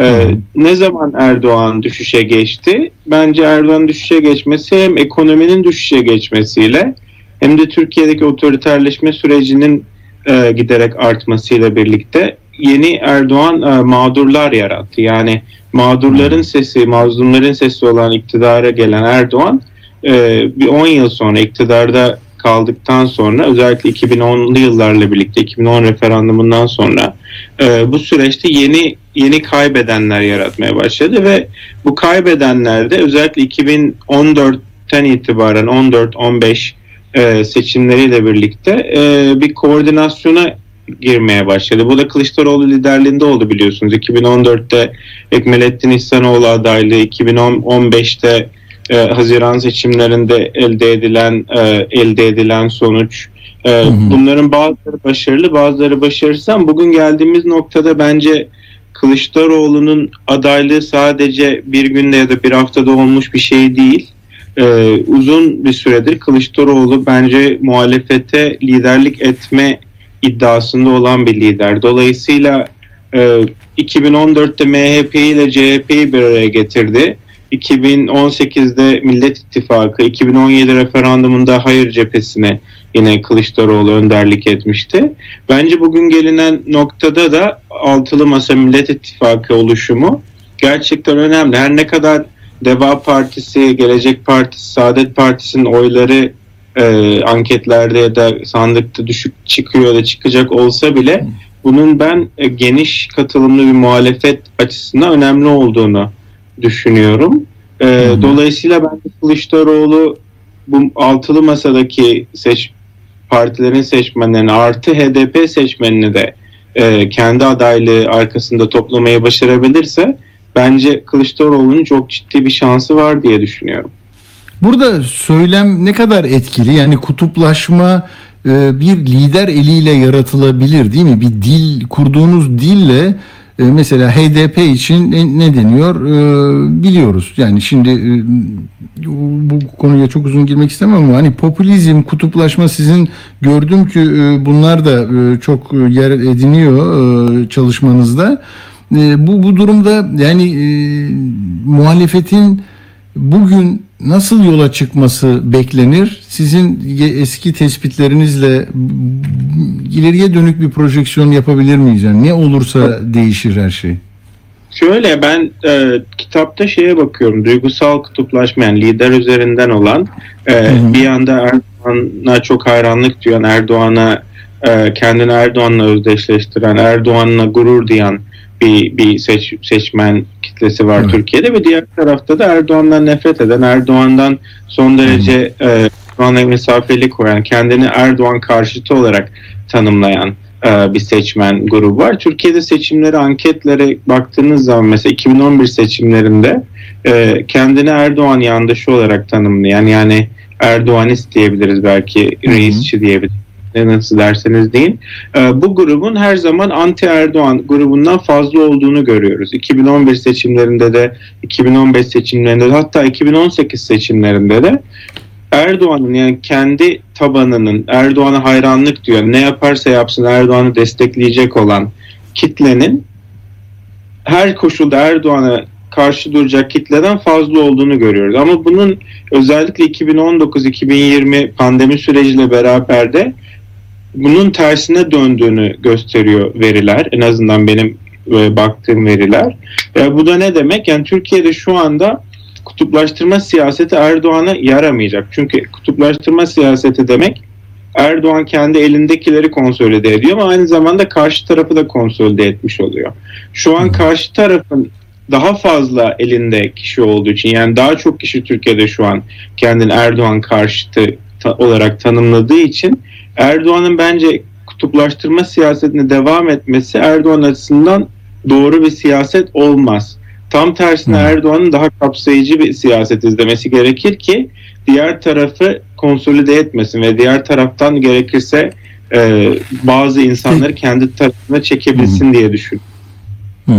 Ee, ne zaman Erdoğan düşüşe geçti? Bence Erdoğan düşüşe geçmesi hem ekonominin düşüşe geçmesiyle hem de Türkiye'deki otoriterleşme sürecinin e, giderek artmasıyla birlikte yeni Erdoğan e, mağdurlar yarattı. Yani mağdurların sesi, mazlumların sesi olan iktidara gelen Erdoğan e, bir 10 yıl sonra iktidarda kaldıktan sonra özellikle 2010'lu yıllarla birlikte 2010 referandumundan sonra e, bu süreçte yeni yeni kaybedenler yaratmaya başladı ve bu kaybedenler de özellikle 2014'ten itibaren 14-15 e, seçimleriyle birlikte e, bir koordinasyona girmeye başladı. Bu da Kılıçdaroğlu liderliğinde oldu biliyorsunuz. 2014'te Ekmelettin İhsanoğlu adaylığı, 2015'te e, Haziran seçimlerinde elde edilen e, elde edilen sonuç Ee, bunların bazıları başarılı, bazıları başarısız ama bugün geldiğimiz noktada bence Kılıçdaroğlu'nun adaylığı sadece bir günde ya da bir haftada olmuş bir şey değil. Ee, uzun bir süredir Kılıçdaroğlu bence muhalefete liderlik etme iddiasında olan bir lider. Dolayısıyla e, 2014'te MHP ile CHP'yi bir araya getirdi. 2018'de Millet İttifakı, 2017 referandumunda hayır cephesine yine Kılıçdaroğlu önderlik etmişti. Bence bugün gelinen noktada da altılı masa Millet İttifakı oluşumu gerçekten önemli. Her ne kadar Deva Partisi, Gelecek Partisi, Saadet Partisi'nin oyları e, anketlerde ya da sandıkta düşük çıkıyor da çıkacak olsa bile bunun ben e, geniş katılımlı bir muhalefet açısından önemli olduğunu düşünüyorum. E, hı. Dolayısıyla ben Kılıçdaroğlu bu altılı masadaki seç partilerin seçmenlerini artı HDP seçmenini de e, kendi adaylığı arkasında toplamayı başarabilirse bence Kılıçdaroğlu'nun çok ciddi bir şansı var diye düşünüyorum. Burada söylem ne kadar etkili? Yani kutuplaşma e, bir lider eliyle yaratılabilir değil mi? Bir dil kurduğunuz dille e, mesela HDP için ne, deniyor E, biliyoruz. Yani şimdi e, bu konuya çok uzun girmek istemem ama hani popülizm, kutuplaşma sizin gördüm ki e, bunlar da e, çok yer ediniyor çalışmanızda. Bu bu durumda yani e, muhalefetin bugün nasıl yola çıkması beklenir? Sizin eski tespitlerinizle ileriye dönük bir projeksiyon yapabilir miyiz? Yani ne olursa değişir her şey. Şöyle ben e, kitapta şeye bakıyorum duygusal kutuplaşma yani lider üzerinden olan e, hı. bir yanda Erdoğan'a çok hayranlık duyan Erdoğan'a e, kendini Erdoğan'la özdeşleştiren Erdoğan'la gurur duyan bir, bir seç, seçmen kitlesi var Evet. Türkiye'de ve diğer tarafta da Erdoğan'dan nefret eden Erdoğan'dan son derece e, Erdoğan'a mesafeli koyan kendini Erdoğan karşıtı olarak tanımlayan e, bir seçmen grubu var. Türkiye'de seçimlere, anketlere baktığınız zaman mesela 2011 seçimlerinde e, kendini Erdoğan yandaşı olarak tanımlayan yani Erdoğanist diyebiliriz belki reisçi diyebiliriz. Ne nasıl derseniz deyin. E, bu grubun her zaman anti Erdoğan grubundan fazla olduğunu görüyoruz. 2011 seçimlerinde de 2015 seçimlerinde de hatta 2018 seçimlerinde de Erdoğan'ın yani kendi tabanının Erdoğan'a hayranlık diyor. Ne yaparsa yapsın Erdoğan'ı destekleyecek olan kitlenin her koşulda Erdoğan'a karşı duracak kitleden fazla olduğunu görüyoruz. Ama bunun özellikle 2019-2020 pandemi süreciyle beraber de bunun tersine döndüğünü gösteriyor veriler. En azından benim e, baktığım veriler. E, bu da ne demek? Yani Türkiye'de şu anda kutuplaştırma siyaseti Erdoğan'a yaramayacak. Çünkü kutuplaştırma siyaseti demek Erdoğan kendi elindekileri konsolide ediyor ama aynı zamanda karşı tarafı da konsolide etmiş oluyor. Şu an karşı tarafın daha fazla elinde kişi olduğu için yani daha çok kişi Türkiye'de şu an kendini Erdoğan karşıtı ta- olarak tanımladığı için Erdoğan'ın bence kutuplaştırma siyasetine devam etmesi Erdoğan açısından doğru bir siyaset olmaz. Tam tersine Hı. Erdoğan'ın daha kapsayıcı bir siyaset izlemesi gerekir ki diğer tarafı konsolide etmesin ve diğer taraftan gerekirse e, bazı insanları kendi tarafına çekebilsin diye düşün. Hı.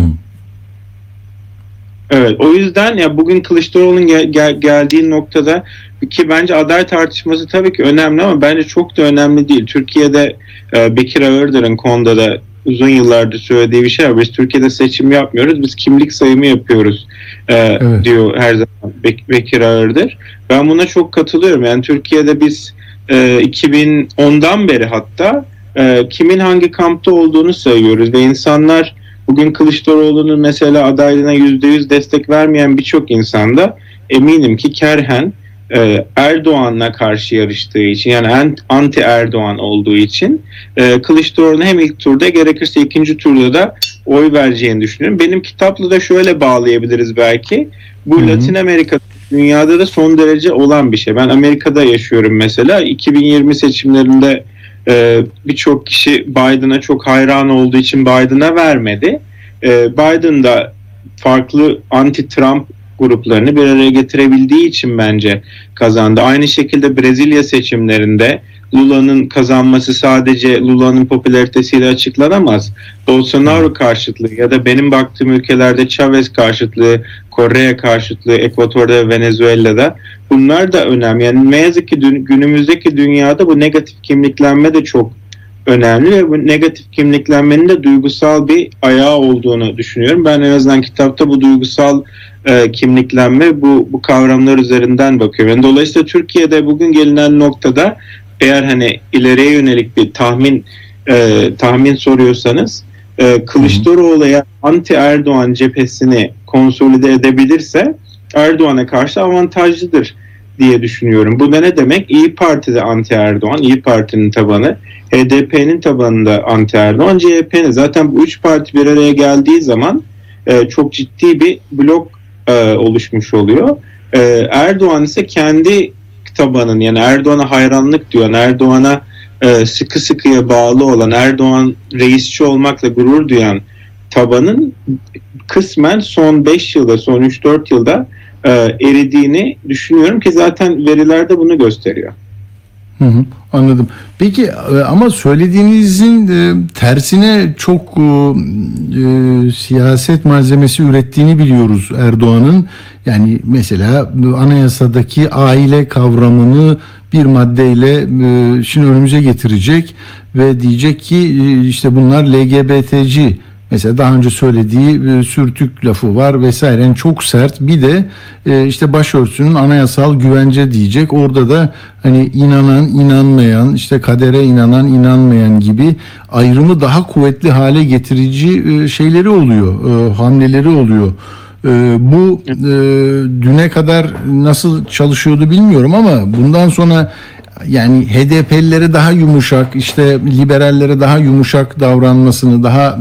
Evet o yüzden ya bugün Kılıçdaroğlu'nun gel- gel- geldiği noktada ki bence aday tartışması tabii ki önemli ama bence çok da önemli değil. Türkiye'de e, Bekir Ağırdır'ın konuda da uzun yıllardır söylediği bir şey var. Biz Türkiye'de seçim yapmıyoruz. Biz kimlik sayımı yapıyoruz e, Evet. diyor her zaman Bek- Bekir Ağırdır. Ben buna çok katılıyorum. Yani Türkiye'de biz e, 2010'dan beri hatta e, kimin hangi kampta olduğunu sayıyoruz ve insanlar bugün Kılıçdaroğlu'nun mesela adaylığına %100 destek vermeyen birçok insanda eminim ki Kerhen e, Erdoğan'la karşı yarıştığı için yani an- anti Erdoğan olduğu için e, Kılıçdaroğlu'na hem ilk turda gerekirse ikinci turda da oy vereceğini düşünüyorum. Benim kitapla da şöyle bağlayabiliriz belki. Bu Hı hı. Latin Amerika dünyada da son derece olan bir şey. Ben Amerika'da yaşıyorum mesela. 2020 seçimlerinde e, birçok kişi Biden'a çok hayran olduğu için Biden'a vermedi. E, Biden da farklı anti-Trump gruplarını bir araya getirebildiği için bence kazandı. Aynı şekilde Brezilya seçimlerinde Lula'nın kazanması sadece Lula'nın popülaritesiyle açıklanamaz. Bolsonaro karşıtlığı ya da benim baktığım ülkelerde Chavez karşıtlığı, Kore'ye karşıtlığı, Ekvator'da ve Venezuela'da bunlar da önemli. Yani ne yazık ki dün, günümüzdeki dünyada bu negatif kimliklenme de çok önemli ve bu negatif kimliklenmenin de duygusal bir ayağı olduğunu düşünüyorum. Ben en azından kitapta bu duygusal e, kimliklenme bu, bu kavramlar üzerinden bakıyorum. Yani dolayısıyla Türkiye'de bugün gelinen noktada eğer hani ileriye yönelik bir tahmin e, tahmin soruyorsanız e, Kılıçdaroğlu eğer anti Erdoğan cephesini konsolide edebilirse Erdoğan'a karşı avantajlıdır diye düşünüyorum. Bu da ne demek? İyi Parti'de anti Erdoğan, İyi Parti'nin tabanı, HDP'nin tabanında anti Erdoğan, CHP'nin. Zaten bu üç parti bir araya geldiği zaman e, çok ciddi bir blok e, oluşmuş oluyor. E, Erdoğan ise kendi tabanın yani Erdoğan'a hayranlık duyan, Erdoğan'a e, sıkı sıkıya bağlı olan, Erdoğan reisçi olmakla gurur duyan tabanın kısmen son 5 yılda, son 3-4 yılda e, eridiğini düşünüyorum ki zaten veriler de bunu gösteriyor. Hı hı, anladım. Peki e, ama söylediğinizin e, tersine çok e, e, siyaset malzemesi ürettiğini biliyoruz Erdoğan'ın. Yani mesela anayasadaki aile kavramını bir maddeyle e, şimdi önümüze getirecek ve diyecek ki işte bunlar LGBT'ci Mesela daha önce söylediği e, sürtük lafı var vesaire yani çok sert. Bir de e, işte başörtüsünün anayasal güvence diyecek. Orada da hani inanan, inanmayan, işte kadere inanan, inanmayan gibi ayrımı daha kuvvetli hale getirici e, şeyleri oluyor, e, hamleleri oluyor. E, bu e, düne kadar nasıl çalışıyordu bilmiyorum ama bundan sonra yani HDP'lilere daha yumuşak, işte liberallere daha yumuşak davranmasını, daha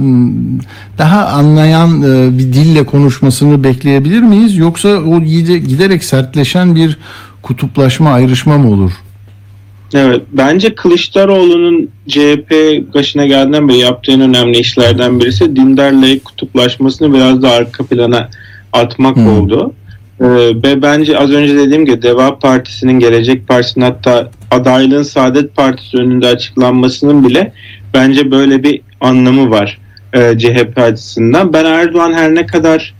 daha anlayan e, bir dille konuşmasını bekleyebilir miyiz? Yoksa o giderek sertleşen bir kutuplaşma, ayrışma mı olur? Evet, bence Kılıçdaroğlu'nun CHP başına geldiğinden beri yaptığı en önemli işlerden birisi dindarla kutuplaşmasını biraz da arka plana atmak hmm. oldu. Ee, ve bence az önce dediğim gibi Deva Partisi'nin, Gelecek Partisi'nin hatta adaylığın Saadet Partisi önünde açıklanmasının bile bence böyle bir anlamı var e, CHP açısından. Ben Erdoğan her ne kadar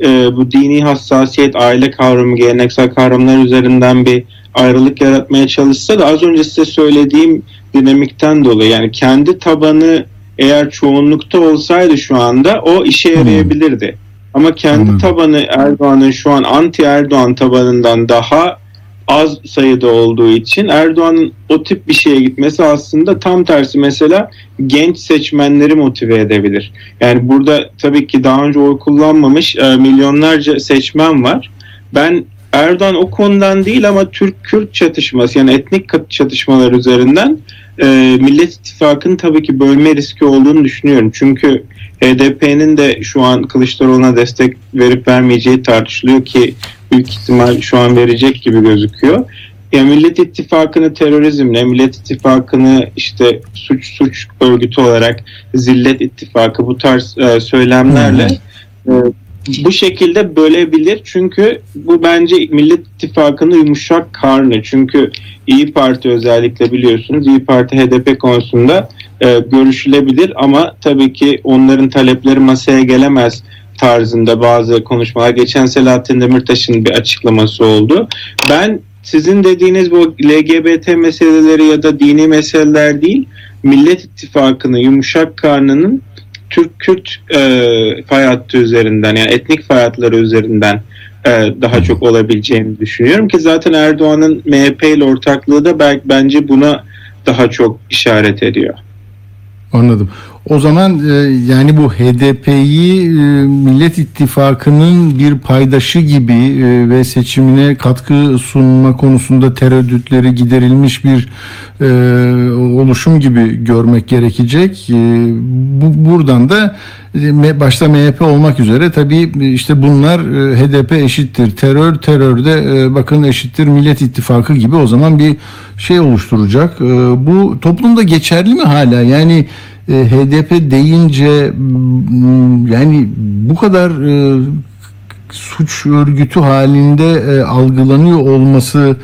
e, bu dini hassasiyet, aile kavramı, geleneksel kavramlar üzerinden bir ayrılık yaratmaya çalışsa da az önce size söylediğim dinamikten dolayı yani kendi tabanı eğer çoğunlukta olsaydı şu anda o işe yarayabilirdi. Ama kendi hmm. tabanı Erdoğan'ın şu an anti Erdoğan tabanından daha az sayıda olduğu için Erdoğan'ın o tip bir şeye gitmesi aslında tam tersi mesela genç seçmenleri motive edebilir. Yani burada tabii ki daha önce oy kullanmamış e, milyonlarca seçmen var. Ben Erdoğan o konudan değil ama Türk-Kürt çatışması yani etnik çatışmalar üzerinden e, Millet İttifakı'nın tabii ki bölme riski olduğunu düşünüyorum. Çünkü HDP'nin de şu an Kılıçdaroğlu'na destek verip vermeyeceği tartışılıyor ki büyük ihtimal şu an verecek gibi gözüküyor. Ya Millet İttifakı'nı terörizmle, Millet İttifakı'nı işte suç suç örgütü olarak Zillet İttifakı bu tarz e, söylemlerle e, bu şekilde bölebilir. Çünkü bu bence Millet İttifakı'nın yumuşak karnı. Çünkü İyi Parti özellikle biliyorsunuz İyi Parti HDP konusunda e, görüşülebilir ama tabii ki onların talepleri masaya gelemez tarzında bazı konuşmalar. Geçen Selahattin Demirtaş'ın bir açıklaması oldu. Ben sizin dediğiniz bu LGBT meseleleri ya da dini meseleler değil, Millet İttifakı'nın yumuşak karnının Türk-Kürt e, fay hattı üzerinden yani etnik fay hatları üzerinden e, daha çok olabileceğini düşünüyorum ki zaten Erdoğan'ın MHP ile ortaklığı da belki bence buna daha çok işaret ediyor. Anladım. O zaman e, yani bu HDP'yi e, Millet İttifakı'nın bir paydaşı gibi e, ve seçimine katkı sunma konusunda tereddütleri giderilmiş bir oluşum gibi görmek gerekecek. Bu buradan da başta MHP olmak üzere tabii işte bunlar HDP eşittir terör, terörde bakın eşittir Millet İttifakı gibi o zaman bir şey oluşturacak. Bu toplumda geçerli mi hala? Yani e, HDP deyince mm, yani bu kadar e, suç örgütü halinde e, algılanıyor olması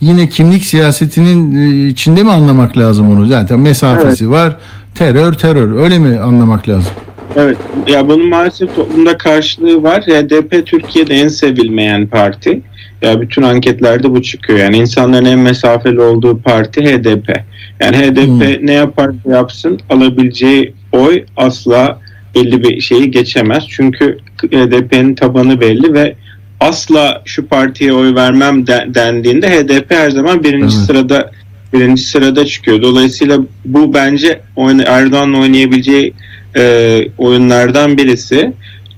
yine kimlik siyasetinin e, içinde mi anlamak lazım onu? Zaten mesafesi var. Terör terör öyle mi anlamak lazım? Evet. Ya bunun maalesef toplumda karşılığı var. HDP Türkiye'de en sevilmeyen parti. Ya bütün anketlerde bu çıkıyor. Yani insanların en mesafeli olduğu parti HDP. Yani HDP Hmm. ne yaparsa yapsın alabileceği oy asla belli bir şeyi geçemez. Çünkü HDP'nin tabanı belli ve asla şu partiye oy vermem de- dendiğinde HDP her zaman birinci Evet. sırada birinci sırada çıkıyor. Dolayısıyla bu bence Erdoğan'la oynayabileceği e, oyunlardan birisi.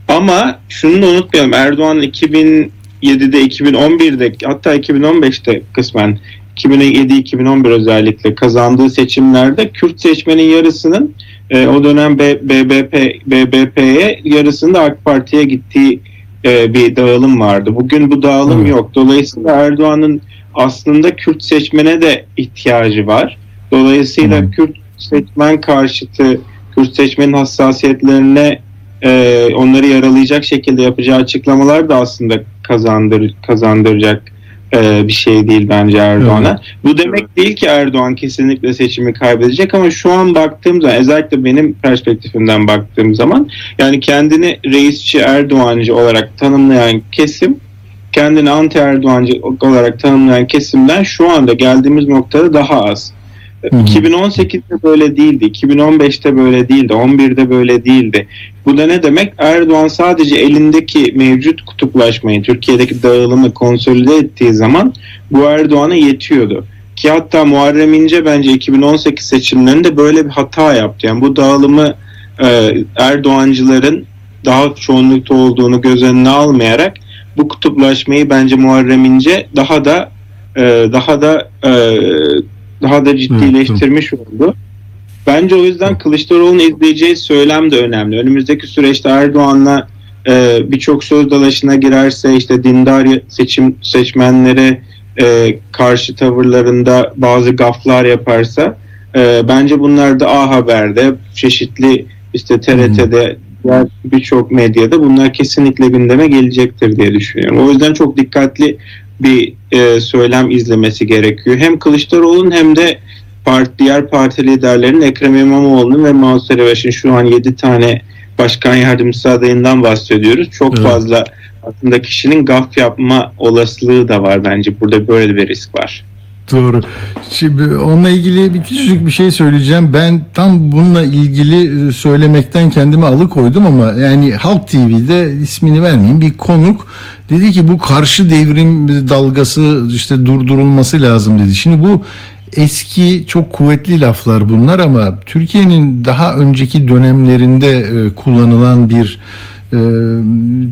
Ama şunu da unutmayalım. Erdoğan 2007'de, 2011'de hatta 2015'te kısmen 2007-2011 özellikle kazandığı seçimlerde Kürt seçmenin yarısının e, o dönem BBP BBP'ye yarısının da AK Parti'ye gittiği e, bir dağılım vardı. Bugün bu dağılım Evet. yok. Dolayısıyla Erdoğan'ın aslında Kürt seçmene de ihtiyacı var. Dolayısıyla Hı. Kürt seçmen karşıtı Kürt seçmenin hassasiyetlerine e, onları yaralayacak şekilde yapacağı açıklamalar da aslında kazandır kazandıracak e, bir şey değil bence Erdoğan'a. Bu demek değil ki Erdoğan kesinlikle seçimi kaybedecek ama şu an baktığım zaman özellikle benim perspektifimden baktığım zaman yani kendini reisçi Erdoğancı olarak tanımlayan kesim kendini anti Erdoğancı olarak tanımlayan kesimden şu anda geldiğimiz noktada daha az. Hı hı. 2018'de böyle değildi, 2015'te böyle değildi, 11'de böyle değildi. Bu da ne demek? Erdoğan sadece elindeki mevcut kutuplaşmayı, Türkiye'deki dağılımı konsolide ettiği zaman bu Erdoğan'a yetiyordu. Ki hatta Muharrem İnce bence 2018 seçimlerinde böyle bir hata yaptı. Yani bu dağılımı e, Erdoğancıların daha çoğunlukta olduğunu göz önüne almayarak bu kutuplaşmayı bence Muharrem İnce daha da e, daha da e, daha da ciddileştirmiş oldu. Bence o yüzden Kılıçdaroğlu'nun izleyeceği söylem de önemli. Önümüzdeki süreçte Erdoğan'la e, birçok söz dalaşına girerse işte dindar seçim seçmenlere e, karşı tavırlarında bazı gaflar yaparsa e, bence bunlar da A Haber'de çeşitli işte TRT'de diğer birçok medyada bunlar kesinlikle gündeme gelecektir diye düşünüyorum. O yüzden çok dikkatli bir e, söylem izlemesi gerekiyor. Hem Kılıçdaroğlu'nun hem de part, diğer parti liderlerinin Ekrem İmamoğlu'nun ve Mansur Yavaş'ın şu an 7 tane başkan yardımcısı adayından bahsediyoruz. Çok Evet. fazla aslında kişinin gaf yapma olasılığı da var bence. Burada böyle bir risk var. Doğru. Şimdi onunla ilgili bir küçücük bir şey söyleyeceğim. Ben tam bununla ilgili e, söylemekten kendimi alıkoydum ama yani Halk TV'de ismini vermeyeyim bir konuk dedi ki bu karşı devrim dalgası işte durdurulması lazım dedi. Şimdi bu eski çok kuvvetli laflar bunlar ama Türkiye'nin daha önceki dönemlerinde e, kullanılan bir e,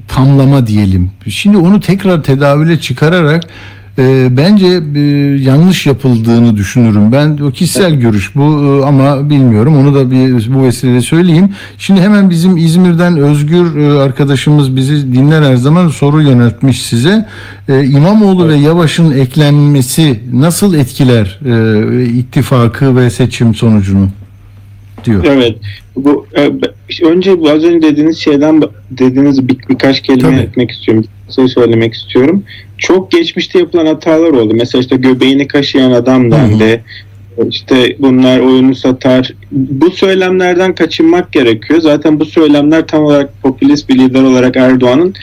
tamlama diyelim. Şimdi onu tekrar tedavüle çıkararak e, bence e, yanlış yapıldığını düşünürüm. Ben o kişisel görüş bu e, ama bilmiyorum. Onu da bir bu vesileyle söyleyeyim. Şimdi hemen bizim İzmir'den Özgür e, arkadaşımız bizi dinler her zaman soru yöneltmiş size. E, İmamoğlu ve Yavaş'ın eklenmesi nasıl etkiler e, ittifakı ve seçim sonucunu diyor. Evet. Bu e, önce az önce dediğiniz şeyden dediğiniz bir, birkaç kelime Tabii. etmek istiyorum. Şey söylemek istiyorum. Çok geçmişte yapılan hatalar oldu. Mesela işte göbeğini kaşıyan adam dendi. İşte bunlar oyunu satar. Bu söylemlerden kaçınmak gerekiyor. Zaten bu söylemler tam olarak popülist bir lider olarak Erdoğan'ın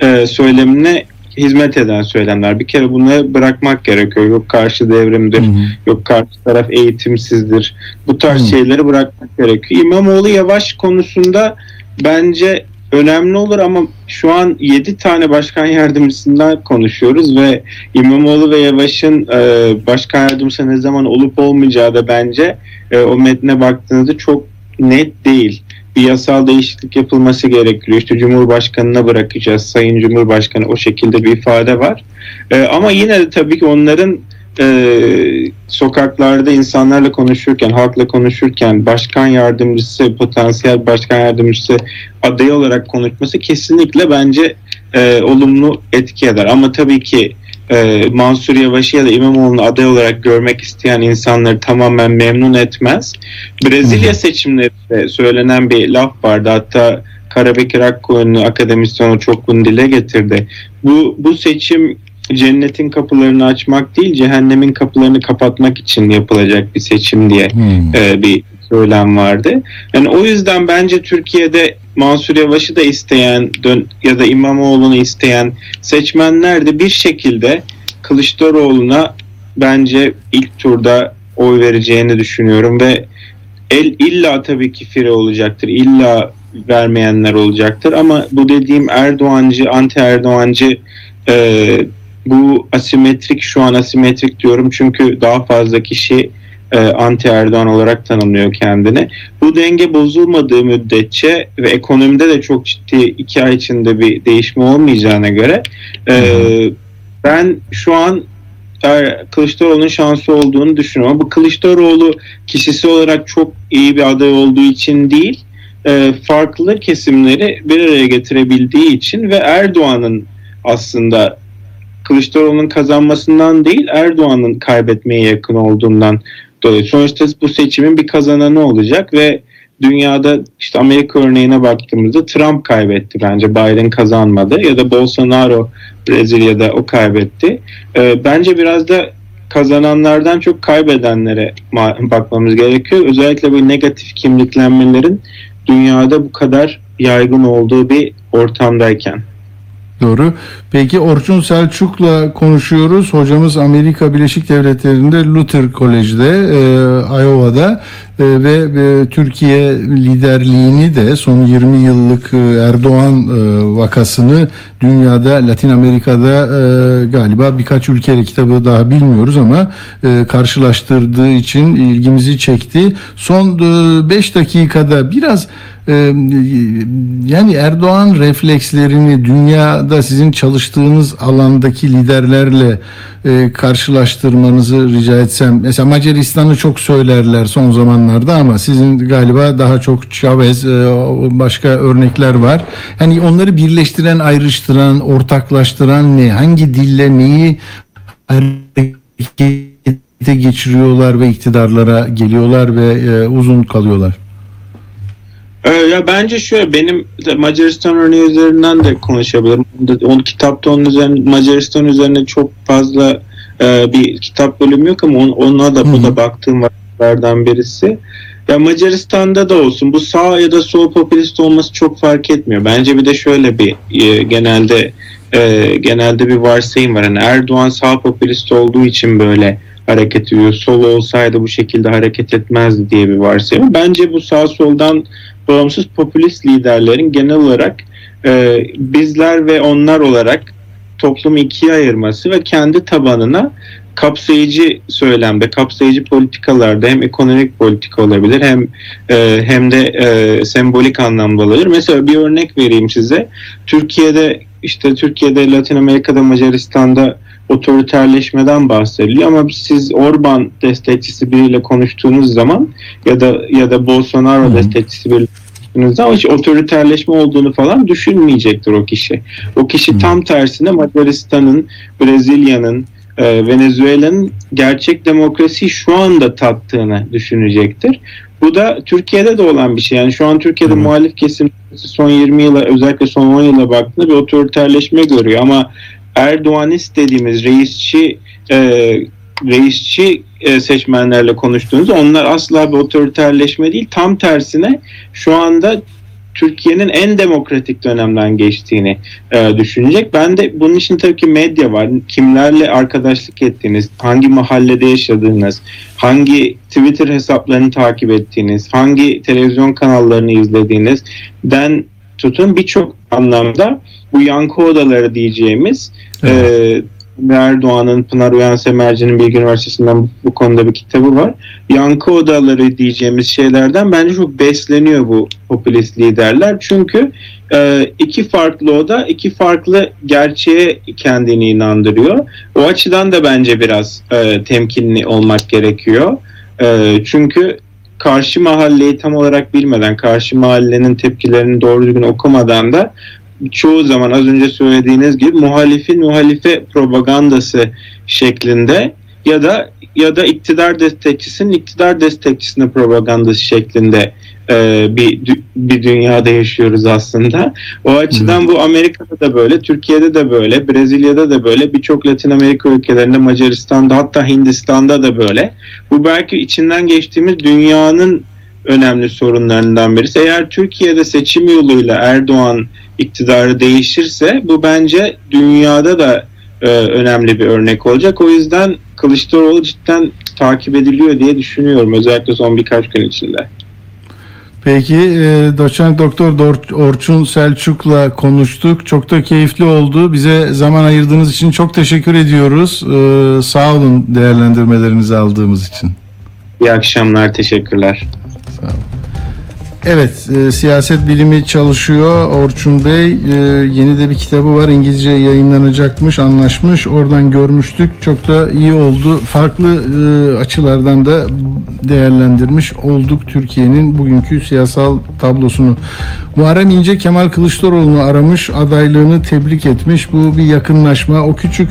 e, söylemine hizmet eden söylemler. Bir kere bunları bırakmak gerekiyor. Yok karşı devrimdir, Hı hı. yok karşı taraf eğitimsizdir. Bu tarz Hı. şeyleri bırakmak gerekiyor. İmamoğlu Yavaş konusunda bence önemli olur ama şu an 7 tane başkan yardımcısından konuşuyoruz ve İmamoğlu ve Yavaş'ın e, başkan yardımcısı ne zaman olup olmayacağı da bence e, o metne baktığınızda çok net değil. Bir yasal değişiklik yapılması gerekiyor. İşte Cumhurbaşkanı'na bırakacağız. Sayın Cumhurbaşkanı o şekilde bir ifade var. E, ama yine de tabii ki onların e, sokaklarda insanlarla konuşurken, halkla konuşurken başkan yardımcısı, potansiyel başkan yardımcısı adayı olarak konuşması kesinlikle bence e, olumlu etki eder. Ama tabii ki e, Mansur Yavaş'ı ya da İmamoğlu'nu aday olarak görmek isteyen insanları tamamen memnun etmez. Brezilya seçimlerinde söylenen bir laf vardı. Hatta Karabekir Akkoyunlu akademisyen o çok bunu dile getirdi. Bu, bu seçim cennetin kapılarını açmak değil cehennemin kapılarını kapatmak için yapılacak bir seçim diye Hmm. e, bir söylem vardı. Yani o yüzden bence Türkiye'de Mansur Yavaş'ı da isteyen dön, ya da İmamoğlu'nu isteyen seçmenler de bir şekilde Kılıçdaroğlu'na bence ilk turda oy vereceğini düşünüyorum ve el illa tabii ki fire olacaktır. İlla vermeyenler olacaktır ama bu dediğim Erdoğancı, anti Erdoğancı e, bu asimetrik şu an asimetrik diyorum çünkü daha fazla kişi e, anti Erdoğan olarak tanımlıyor kendini. Bu denge bozulmadığı müddetçe ve ekonomide de çok ciddi iki ay içinde bir değişme olmayacağına göre e, ben şu an er, Kılıçdaroğlu'nun şansı olduğunu düşünüyorum. Bu Kılıçdaroğlu kişisi olarak çok iyi bir aday olduğu için değil, e, farklı kesimleri bir araya getirebildiği için ve Erdoğan'ın aslında Kılıçdaroğlu'nun kazanmasından değil Erdoğan'ın kaybetmeye yakın olduğundan dolayı. Sonuçta bu seçimin bir kazananı olacak ve dünyada işte Amerika örneğine baktığımızda Trump kaybetti bence Biden kazanmadı ya da Bolsonaro Brezilya'da o kaybetti. Ee, bence biraz da kazananlardan çok kaybedenlere ma- bakmamız gerekiyor. Özellikle bu negatif kimliklenmelerin dünyada bu kadar yaygın olduğu bir ortamdayken. Doğru. Peki Orçun Selçuk'la konuşuyoruz. Hocamız Amerika Birleşik Devletleri'nde Luther Kolej'de, e, Iowa'da e, ve e, Türkiye liderliğini de son 20 yıllık e, Erdoğan e, vakasını dünyada, Latin Amerika'da e, galiba birkaç ülkeyle kitabı daha bilmiyoruz ama e, karşılaştırdığı için ilgimizi çekti. Son 5 dakikada biraz e, yani Erdoğan reflekslerini dünyada sizin çalıştığınız alandaki liderlerle e, karşılaştırmanızı rica etsem. Mesela Macaristan'ı çok söylerler son zamanlarda ama sizin galiba daha çok Chavez e, başka örnekler var. Hani onları birleştiren, ayrıştıran, ortaklaştıran ne? Hangi dille neyi harekete geçiriyorlar ve iktidarlara geliyorlar ve e, uzun kalıyorlar? Ee, Ya bence şöyle benim Macaristan örneği üzerinden de konuşabilirim. Onun kitapta onun üzerine Macaristan üzerine çok fazla e, bir kitap bölümü yok ama on, ona da bu da baktığım vakitlerden birisi. Ya Macaristan'da da olsun bu sağ ya da sol popülist olması çok fark etmiyor. Bence bir de şöyle bir e, genelde e, genelde bir varsayım var. Yani Erdoğan sağ popülist olduğu için böyle hareket ediyor. Sol olsaydı bu şekilde hareket etmezdi diye bir varsayım. Bence bu sağ soldan bağımsız popülist liderlerin genel olarak e, bizler ve onlar olarak toplumu ikiye ayırması ve kendi tabanına kapsayıcı söylemde, kapsayıcı politikalarda hem ekonomik politika olabilir hem e, hem de e, sembolik anlamda olabilir. Mesela bir örnek vereyim size. Türkiye'de işte Türkiye'de, Latin Amerika'da, Macaristan'da otoriterleşmeden bahsediliyor ama siz Orban destekçisi biriyle konuştuğunuz zaman ya da ya da Bolsonaro Hı. destekçisi biriyle konuştuğunuz zaman hiç otoriterleşme olduğunu falan düşünmeyecektir o kişi. O kişi Hı. tam tersine Macaristan'ın, Brezilya'nın, e, Venezuela'nın gerçek demokrasiyi şu anda tattığını düşünecektir. Bu da Türkiye'de de olan bir şey. Yani şu an Türkiye'de Evet. muhalif kesim son 20 yıla özellikle son 10 yıla baktığında bir otoriterleşme görüyor ama Erdoğanist dediğimiz reisçi e, reisçi e, seçmenlerle konuştuğunuzda onlar asla bir otoriterleşme değil tam tersine şu anda Türkiye'nin en demokratik dönemden geçtiğini e, düşünecek. Ben de bunun için tabii ki medya var. Kimlerle arkadaşlık ettiğiniz, hangi mahallede yaşadığınız, hangi Twitter hesaplarını takip ettiğiniz, hangi televizyon kanallarını izlediğiniz den tutun birçok anlamda bu yankı odaları diyeceğimiz Evet. e, Erdoğan'ın Pınar Uyan Semerci'nin Bilgi Üniversitesi'nden bu, konuda bir kitabı var. Yankı odaları diyeceğimiz şeylerden bence çok besleniyor bu popülist liderler. Çünkü e, iki farklı oda iki farklı gerçeğe kendini inandırıyor. O açıdan da bence biraz e, temkinli olmak gerekiyor. E, çünkü karşı mahalleyi tam olarak bilmeden, karşı mahallenin tepkilerini doğru düzgün okumadan da çoğu zaman az önce söylediğiniz gibi muhalifin muhalife propagandası şeklinde ya da ya da iktidar destekçisinin iktidar destekçisine propagandası şeklinde e, bir bir dünyada yaşıyoruz aslında. O açıdan bu Amerika'da da böyle, Türkiye'de de böyle, Brezilya'da da böyle, birçok Latin Amerika ülkelerinde, Macaristan'da hatta Hindistan'da da böyle. Bu belki içinden geçtiğimiz dünyanın önemli sorunlarından birisi. Eğer Türkiye'de seçim yoluyla Erdoğan iktidarı değişirse bu bence dünyada da e, önemli bir örnek olacak. O yüzden Kılıçdaroğlu cidden takip ediliyor diye düşünüyorum özellikle son birkaç gün içinde. Peki e, doçent doktor Dor- Orçun Selçuk'la konuştuk. Çok da keyifli oldu. Bize zaman ayırdığınız için çok teşekkür ediyoruz. E, sağ olun değerlendirmelerinizi aldığımız için. İyi akşamlar, teşekkürler. well. Evet, e, siyaset bilimi çalışıyor Orçun Bey. E, yeni de bir kitabı var, İngilizce yayınlanacakmış, anlaşmış. Oradan görmüştük. Çok da iyi oldu. Farklı e, açılardan da değerlendirmiş olduk Türkiye'nin bugünkü siyasal tablosunu. Muharrem İnce Kemal Kılıçdaroğlu'nu aramış, adaylığını tebrik etmiş. Bu bir yakınlaşma. O küçük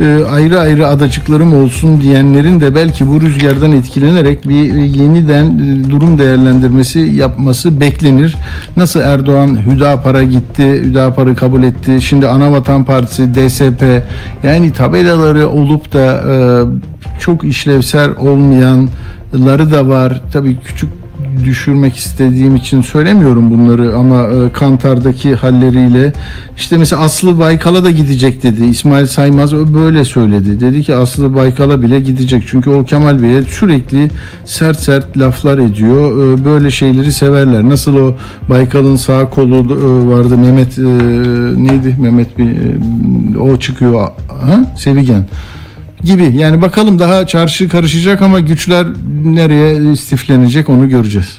e, ayrı ayrı adacıklarım olsun diyenlerin de belki bu rüzgardan etkilenerek bir e, yeniden e, durum değerlendirmesi yapması beklenir. Nasıl Erdoğan Hüdapar'a gitti, Hüdapar'ı kabul etti. Şimdi Anavatan Partisi, DSP yani tabelaları olup da e, çok işlevsel olmayanları da var. Tabii küçük düşürmek istediğim için söylemiyorum bunları ama e, Kantar'daki halleriyle işte mesela Aslı Baykal'a da gidecek dedi. İsmail Saymaz böyle söyledi. Dedi ki Aslı Baykal'a bile gidecek. Çünkü o Kemal Bey'e sürekli sert sert laflar ediyor. E, böyle şeyleri severler. Nasıl o Baykal'ın sağ kolu e, vardı Mehmet e, neydi Mehmet bir e, o çıkıyor ha? Sevigen gibi. Yani bakalım daha çarşı karışacak ama güçler nereye istiflenecek onu göreceğiz.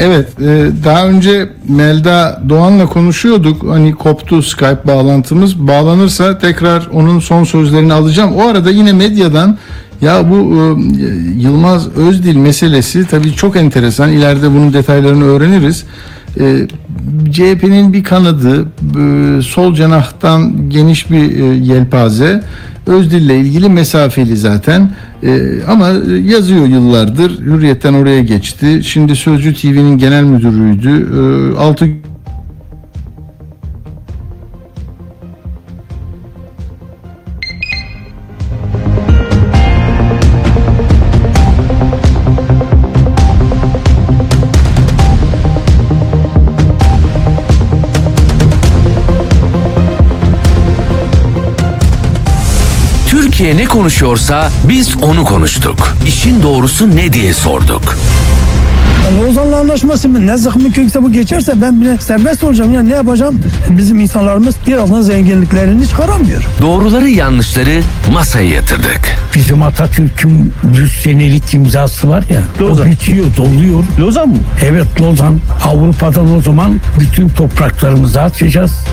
Evet, e, daha önce Melda Doğan'la konuşuyorduk. Hani koptu Skype bağlantımız. Bağlanırsa tekrar onun son sözlerini alacağım. O arada yine medyadan ya bu e, Yılmaz Özdil meselesi tabii çok enteresan. İleride bunun detaylarını öğreniriz. E, CHP'nin bir kanadı sol cenahtan geniş bir yelpaze. Özdil'le ilgili mesafeli zaten e, ama yazıyor yıllardır. Hürriyet'ten oraya geçti. Şimdi Sözcü TV'nin genel müdürüydü. Ee, e, 6 konuşuyorsa biz onu konuştuk. İşin doğrusu ne diye sorduk. Lozan'la anlaşması mı? Ne zıkkımı kökse bu geçerse ben bile serbest olacağım. Ya ne yapacağım? Bizim insanlarımız birazdan zenginliklerini çıkaramıyor. Doğruları yanlışları masaya yatırdık. Bizim Atatürk'ün 100 senelik imzası var ya. O bitiyor, doluyor. Lozan mı? Evet Lozan. Avrupa'dan o zaman bütün topraklarımızı açacağız.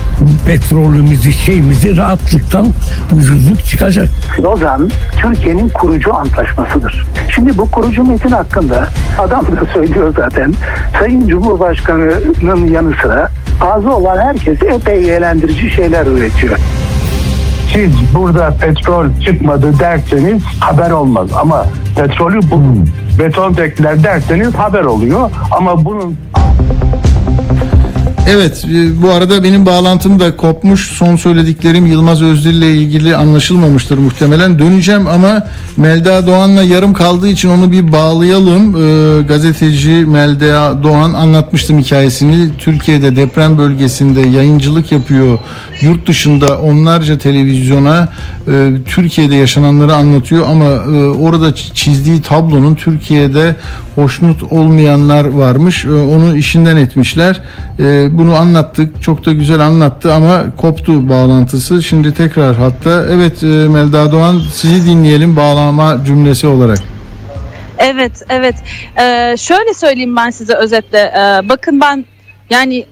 Petrolümüzü, şeyimizi rahatlıktan ucuzluk çıkacak. Lozan Türkiye'nin kurucu antlaşmasıdır. Şimdi bu kurucu metin hakkında adam da söylüyor zaten. Sayın Cumhurbaşkanı'nın yanı sıra ağzı olan herkes epey eğlendirici şeyler üretiyor. Siz burada petrol çıkmadı derseniz haber olmaz. Ama petrolü bu beton tekler derseniz haber oluyor. Ama bunun Evet e, bu arada benim bağlantım da kopmuş. Son söylediklerim Yılmaz Özdil ile ilgili anlaşılmamıştır muhtemelen. Döneceğim ama Melda Doğan'la yarım kaldığı için onu bir bağlayalım. Ee, gazeteci Melda Doğan anlatmıştım hikayesini. Türkiye'de deprem bölgesinde yayıncılık yapıyor. Yurt dışında onlarca televizyona e, Türkiye'de yaşananları anlatıyor ama e, orada çizdiği tablonun Türkiye'de hoşnut olmayanlar varmış. E, onu işinden etmişler. E, bunu anlattık. Çok da güzel anlattı ama koptu bağlantısı. Şimdi tekrar hatta. Evet e, Melda Doğan sizi dinleyelim bağlama cümlesi olarak. Evet, evet. Ee, şöyle söyleyeyim ben size özetle. Ee, bakın ben yani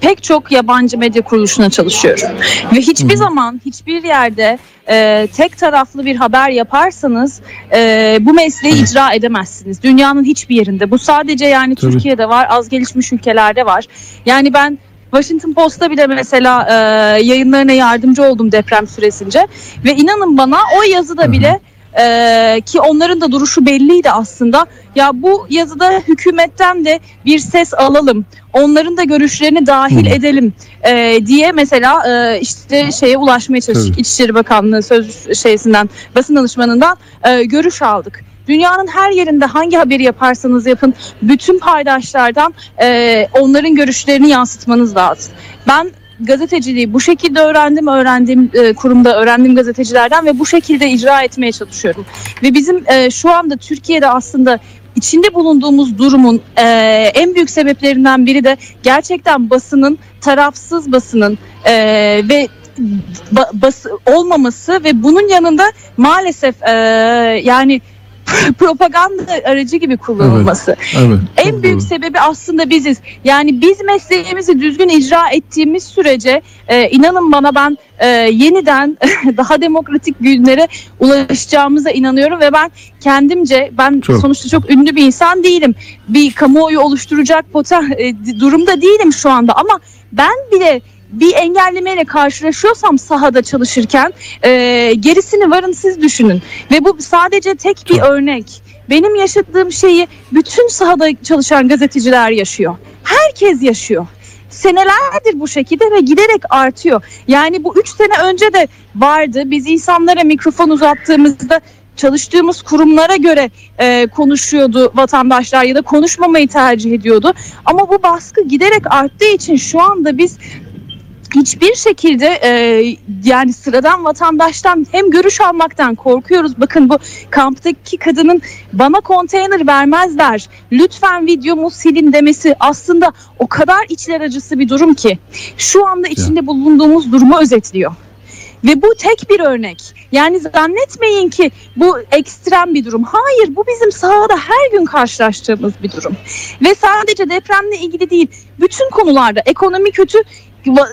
pek çok yabancı medya kuruluşuna çalışıyorum. Ve hiçbir zaman, hiçbir yerde e, tek taraflı bir haber yaparsanız e, bu mesleği [laughs] icra edemezsiniz. Dünyanın hiçbir yerinde. Bu sadece yani Tabii. Türkiye'de var, az gelişmiş ülkelerde var. Yani ben Washington Post'ta bile mesela e, yayınlarına yardımcı oldum deprem süresince ve inanın bana o yazıda bile e, ki onların da duruşu belliydi aslında. Ya bu yazıda hükümetten de bir ses alalım, onların da görüşlerini dahil Hı. edelim e, diye mesela e, işte şeye ulaşmaya çalıştık. İçişleri Bakanlığı söz şeysinden, basın danışmanından e, görüş aldık. Dünyanın her yerinde hangi haberi yaparsanız yapın bütün paydaşlardan e, onların görüşlerini yansıtmanız lazım. Ben gazeteciliği bu şekilde öğrendim, öğrendiğim e, kurumda öğrendiğim gazetecilerden ve bu şekilde icra etmeye çalışıyorum. Ve bizim e, şu anda Türkiye'de aslında içinde bulunduğumuz durumun e, en büyük sebeplerinden biri de gerçekten basının, tarafsız basının e, ve ba- bas olmaması ve bunun yanında maalesef e, yani [laughs] propaganda aracı gibi kullanılması. Evet. En çok büyük doğru. sebebi aslında biziz. Yani biz mesleğimizi düzgün icra ettiğimiz sürece e, inanın bana ben e, yeniden [laughs] daha demokratik günlere ulaşacağımıza inanıyorum ve ben kendimce ben Çok. sonuçta çok ünlü bir insan değilim. Bir kamuoyu oluşturacak poten e, durumda değilim şu anda ama ben bile bir engellemeyle karşılaşıyorsam sahada çalışırken e, gerisini varın siz düşünün. Ve bu sadece tek bir örnek. Benim yaşadığım şeyi bütün sahada çalışan gazeteciler yaşıyor. Herkes yaşıyor. Senelerdir bu şekilde ve giderek artıyor. Yani bu üç sene önce de vardı. Biz insanlara mikrofon uzattığımızda çalıştığımız kurumlara göre e, konuşuyordu vatandaşlar ya da konuşmamayı tercih ediyordu. Ama bu baskı giderek arttığı için şu anda biz hiçbir şekilde e, yani sıradan vatandaştan hem görüş almaktan korkuyoruz. Bakın bu kamptaki kadının bana konteyner vermezler. Lütfen videomu silin demesi aslında o kadar içler acısı bir durum ki şu anda içinde bulunduğumuz durumu özetliyor. Ve bu tek bir örnek. Yani zannetmeyin ki bu ekstrem bir durum. Hayır bu bizim sahada her gün karşılaştığımız bir durum. Ve sadece depremle ilgili değil. Bütün konularda ekonomi kötü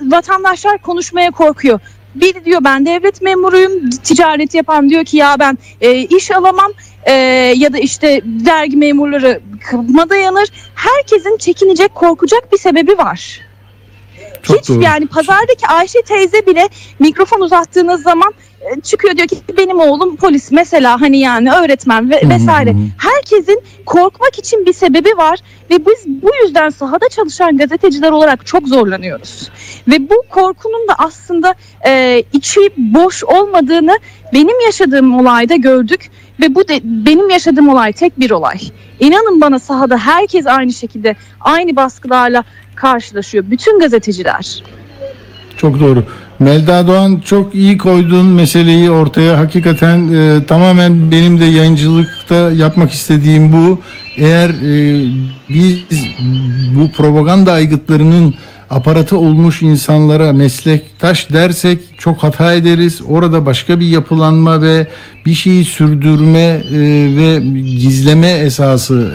vatandaşlar konuşmaya korkuyor. Biri diyor ben devlet memuruyum, ticaret yapan diyor ki ya ben e, iş alamam e, ya da işte vergi memurları kılma dayanır. Herkesin çekinecek, korkacak bir sebebi var. Çok Hiç doğru. yani pazardaki Ayşe teyze bile mikrofon uzattığınız zaman çıkıyor diyor ki benim oğlum polis mesela hani yani öğretmen ve vesaire. Herkesin korkmak için bir sebebi var ve biz bu yüzden sahada çalışan gazeteciler olarak çok zorlanıyoruz. Ve bu korkunun da aslında e, içi boş olmadığını benim yaşadığım olayda gördük ve bu de, benim yaşadığım olay tek bir olay. İnanın bana sahada herkes aynı şekilde aynı baskılarla karşılaşıyor. Bütün gazeteciler. Çok doğru. Melda Doğan çok iyi koyduğun meseleyi ortaya. Hakikaten e, tamamen benim de yayıncılıkta yapmak istediğim bu. Eğer e, biz bu propaganda aygıtlarının aparatı olmuş insanlara meslektaş dersek çok hata ederiz. Orada başka bir yapılanma ve bir şeyi sürdürme e, ve gizleme esası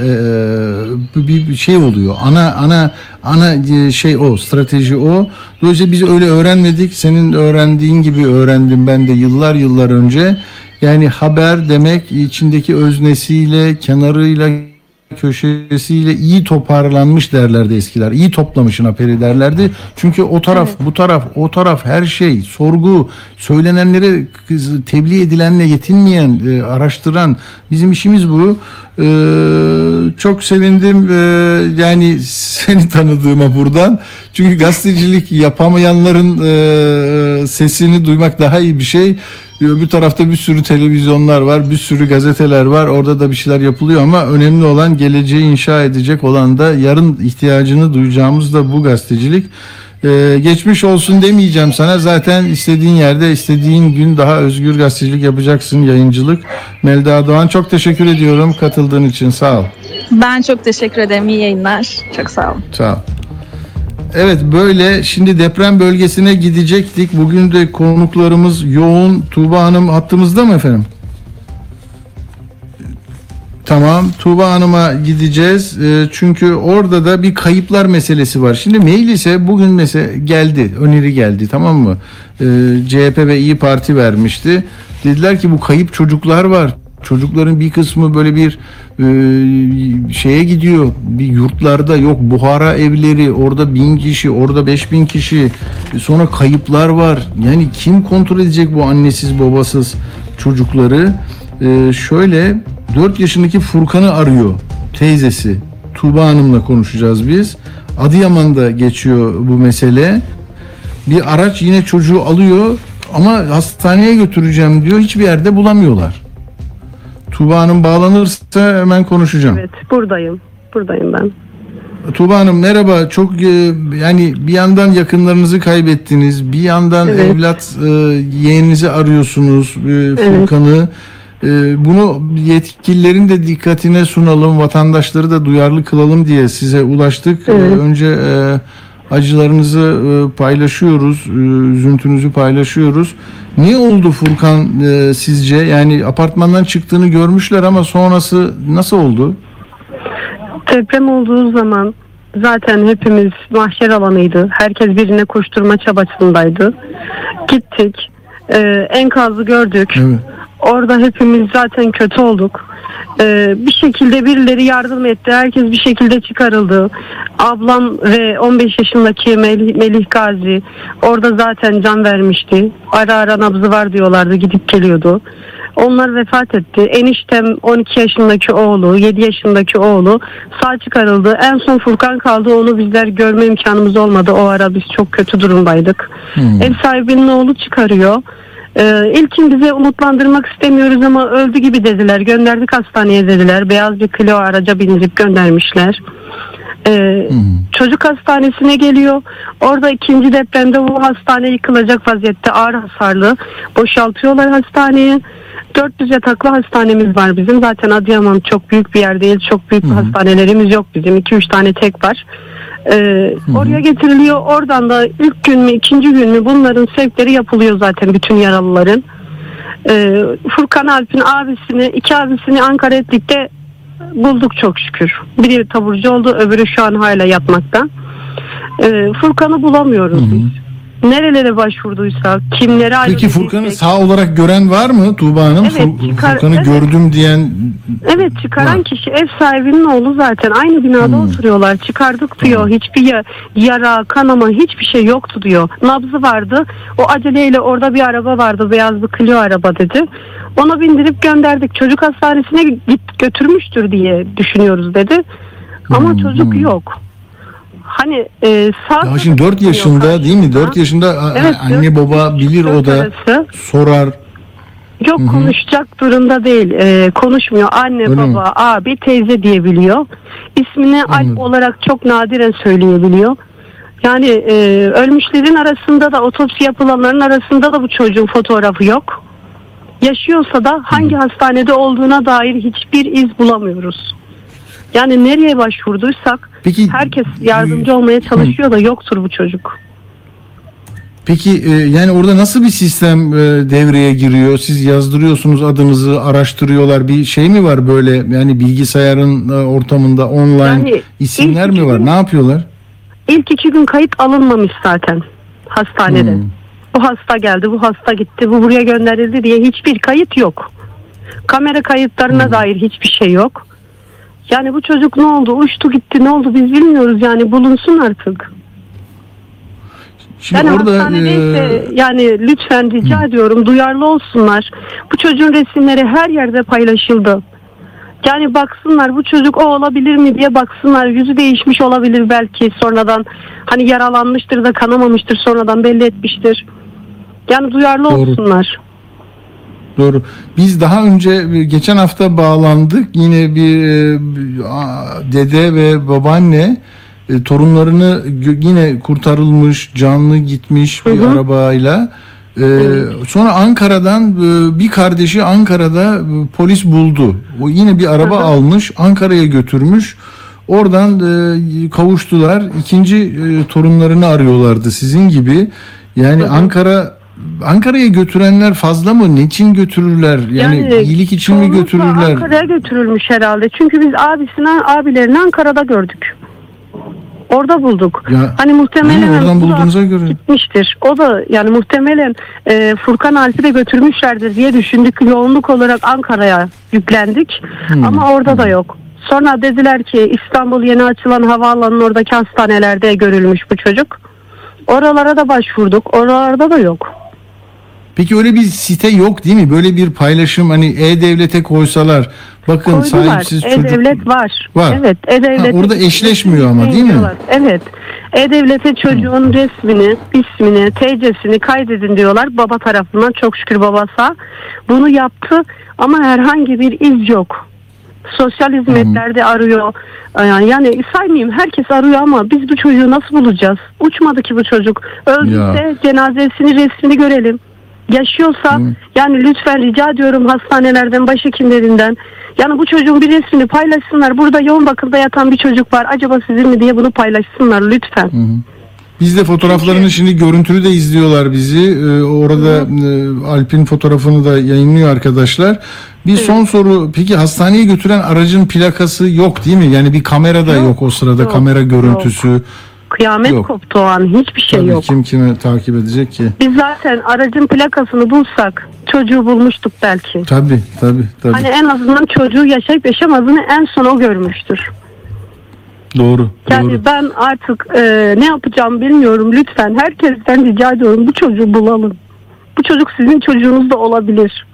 e, bir bir şey oluyor. Ana ana ana e, şey o, strateji o. Dolayısıyla biz öyle öğrenmedik. Senin öğrendiğin gibi öğrendim ben de yıllar yıllar önce. Yani haber demek içindeki öznesiyle, kenarıyla köşesiyle iyi toparlanmış derlerdi eskiler. İyi toplamışın aperi derlerdi. Çünkü o taraf, bu taraf, o taraf her şey, sorgu, söylenenleri kız- tebliğ edilenle yetinmeyen, e, araştıran bizim işimiz bu. Ee, çok sevindim ee, yani seni tanıdığıma buradan. Çünkü gazetecilik yapamayanların ee, sesini duymak daha iyi bir şey. Öbür tarafta bir sürü televizyonlar var, bir sürü gazeteler var. Orada da bir şeyler yapılıyor ama önemli olan geleceği inşa edecek olan da yarın ihtiyacını duyacağımız da bu gazetecilik. Ee, geçmiş olsun demeyeceğim sana. Zaten istediğin yerde, istediğin gün daha özgür gazetecilik yapacaksın, yayıncılık. Melda Doğan çok teşekkür ediyorum katıldığın için. Sağ ol. Ben çok teşekkür ederim. İyi yayınlar. Çok sağ olun. Sağ ol. Evet böyle şimdi deprem bölgesine gidecektik. Bugün de konuklarımız yoğun. Tuğba Hanım hattımızda mı efendim? Tamam Tuğba Hanım'a gideceğiz. Ee, çünkü orada da bir kayıplar meselesi var. Şimdi meclise bugün mesela geldi, öneri geldi tamam mı? Ee, CHP ve İyi Parti vermişti. Dediler ki bu kayıp çocuklar var. Çocukların bir kısmı böyle bir e, şeye gidiyor. Bir yurtlarda yok Buhara evleri orada bin kişi orada beş bin kişi sonra kayıplar var. Yani kim kontrol edecek bu annesiz babasız çocukları? E, şöyle 4 yaşındaki Furkan'ı arıyor teyzesi. Tuğba Hanım'la konuşacağız biz. Adıyaman'da geçiyor bu mesele. Bir araç yine çocuğu alıyor ama hastaneye götüreceğim diyor. Hiçbir yerde bulamıyorlar. Tuğba Hanım bağlanırsa hemen konuşacağım. Evet buradayım. Buradayım ben. Tuğba Hanım merhaba. Çok e, yani bir yandan yakınlarınızı kaybettiniz. Bir yandan Evet. evlat e, yeğeninizi arıyorsunuz. E, Furkan'ı. E, bunu yetkililerin de dikkatine sunalım. Vatandaşları da duyarlı kılalım diye size ulaştık. E, Evet. önce e, acılarınızı e, paylaşıyoruz. E, üzüntünüzü paylaşıyoruz. Ne oldu Furkan e, sizce? Yani apartmandan çıktığını görmüşler ama sonrası nasıl oldu? Deprem olduğu zaman zaten hepimiz mahşer alanıydı. Herkes birine koşturma çabasındaydı. Gittik. Ee, enkazı gördük. Evet. Orada hepimiz zaten kötü olduk. Ee, bir şekilde birileri yardım etti. Herkes bir şekilde çıkarıldı. Ablam ve 15 yaşındaki Melih, Melih Gazi orada zaten can vermişti. Ara ara nabzı var diyorlardı. Gidip geliyordu. Onlar vefat etti. Eniştem 12 yaşındaki oğlu, 7 yaşındaki oğlu sağ çıkarıldı. En son Furkan kaldı. Onu bizler görme imkanımız olmadı. O ara biz çok kötü durumdaydık. Ev sahibinin oğlu çıkarıyor. Ee, ilkin bize umutlandırmak istemiyoruz ama öldü gibi dediler. Gönderdik hastaneye dediler. Beyaz bir Clio araca bindirip göndermişler. Ee, çocuk hastanesine geliyor. Orada ikinci depremde bu hastane yıkılacak vaziyette ağır hasarlı. Boşaltıyorlar hastaneyi. 400 yataklı hastanemiz var bizim. Zaten Adıyaman çok büyük bir yer değil. Çok büyük bir hastanelerimiz yok bizim. 2-3 tane tek var. Ee, oraya getiriliyor. Oradan da ilk gün mü ikinci gün mü bunların sevkleri yapılıyor zaten bütün yaralıların. Ee, Furkan Alp'in abisini, iki abisini Ankara Etlik'te bulduk çok şükür. Biri taburcu oldu, öbürü şu an hala yatmakta. Ee, Furkan'ı bulamıyoruz biz. Nerelere başvurduysa, kimlere Peki Furkan'ı sağ olarak gören var mı Tuğba Hanım? Evet, Fur- çıkar- Furkan'ı evet. gördüm diyen Evet çıkaran Var. kişi ev sahibinin oğlu zaten aynı binada oturuyorlar. Çıkardık diyor. Hiçbir ya- yara, kanama hiçbir şey yoktu diyor. Nabzı vardı. O aceleyle orada bir araba vardı. Beyaz bir Clio araba dedi. Ona bindirip gönderdik. Çocuk hastanesine git götürmüştür diye düşünüyoruz dedi. Ama çocuk yok. Hani e, sağ ya şimdi 4 yaşında değil mi? 4 yaşında a- Evet, anne dört- baba bilir o dört da arası. sorar. Yok konuşacak durumda değil. Ee, konuşmuyor. Anne, Öyle mi? baba, abi, teyze diyebiliyor. İsmini Anladım. Alp olarak çok nadiren söyleyebiliyor. Yani e, ölmüşlerin arasında da otopsi yapılanların arasında da bu çocuğun fotoğrafı yok. Yaşıyorsa da hangi hastanede olduğuna dair hiçbir iz bulamıyoruz. Yani nereye başvurduysak Peki herkes yardımcı olmaya çalışıyor da yoktur bu çocuk. Peki e, yani orada nasıl bir sistem e, devreye giriyor? Siz yazdırıyorsunuz adınızı, araştırıyorlar. Bir şey mi var böyle yani bilgisayarın e, ortamında online Yani isimler mi var? gün- Ne yapıyorlar? İlk iki gün kayıt alınmamış zaten hastanede. Hmm. Bu hasta geldi, bu hasta gitti, bu buraya gönderildi diye hiçbir kayıt yok. Kamera kayıtlarına Hmm. dair hiçbir şey yok. Yani bu çocuk ne oldu? Uçtu gitti ne oldu biz bilmiyoruz yani bulunsun artık. Şimdi Yani orada e, yani lütfen rica ediyorum duyarlı olsunlar. Bu çocuğun resimleri her yerde paylaşıldı. Yani baksınlar bu çocuk o olabilir mi diye baksınlar. Yüzü değişmiş olabilir belki sonradan. Hani yaralanmıştır da kanamamıştır sonradan belli etmiştir. Yani duyarlı Doğru. olsunlar. Doğru. Biz daha önce e, geçen hafta bağlandık. Yine bir e, dede ve babaanne e, torunlarını yine kurtarılmış, canlı gitmiş bir arabayla. E, sonra Ankara'dan bir kardeşi Ankara'da polis buldu. O yine bir araba almış, Ankara'ya götürmüş. Oradan e, kavuştular. İkinci e, torunlarını arıyorlardı sizin gibi. Yani Ankara Ankara'ya götürenler fazla mı? Niçin götürürler? Yani, iyilik için mi götürürler? Ankara'ya götürülmüş herhalde. Çünkü biz abisine, abilerini Ankara'da gördük. Orada bulduk. Ya, hani muhtemelen iyi, oradan bu da bulduğunuza göre. gitmiştir. O da yani muhtemelen e, Furkan Alp'i de götürmüşlerdir diye düşündük. Yoğunluk olarak Ankara'ya yüklendik. Hmm. Ama orada da yok. Sonra dediler ki İstanbul yeni açılan havaalanının oradaki hastanelerde görülmüş bu çocuk. Oralara da başvurduk. Oralarda da yok. Peki öyle bir site yok değil mi? Böyle bir paylaşım hani e-devlete koysalar bakın Koydular. sahipsiz çocuk E-Devlet var. Var. Evet. E-Devlet. Ha, orada eşleşmiyor ama değil mi? Evet. E-Devlet'e çocuğun resmini, ismini, TC'sini kaydedin diyorlar. Baba tarafından çok şükür babası bunu yaptı ama herhangi bir iz yok. Sosyal hizmetlerde arıyor. Yani, yani saymayayım herkes arıyor ama biz bu çocuğu nasıl bulacağız? Uçmadı ki bu çocuk. Öldüyse cenazesini resmini görelim. Yaşıyorsa yani lütfen rica ediyorum hastanelerden, başhekimlerinden yani bu çocuğun bir resmini paylaşsınlar. Burada yoğun bakımda yatan bir çocuk var. Acaba sizin mi diye bunu paylaşsınlar lütfen. Biz de fotoğraflarını şimdi görüntülü de izliyorlar bizi. Ee, orada e, Alp'in fotoğrafını da yayınlıyor arkadaşlar. Bir son soru. Peki hastaneye götüren aracın plakası yok değil mi? Yani bir kamera da yok, Yok, o sırada yok, kamera görüntüsü. Kıyamet Yok. koptu o an. Hiçbir şey Tabii yok. kim kime takip edecek ki? Biz zaten aracın plakasını bulsak çocuğu bulmuştuk belki. Tabii tabii tabii. Hani en azından çocuğu yaşayıp yaşamadığını en son o görmüştür. Doğru. Yani doğru. ben artık e, ne yapacağım bilmiyorum. Lütfen herkesten rica ediyorum bu çocuğu bulalım. Bu çocuk sizin çocuğunuz da olabilir.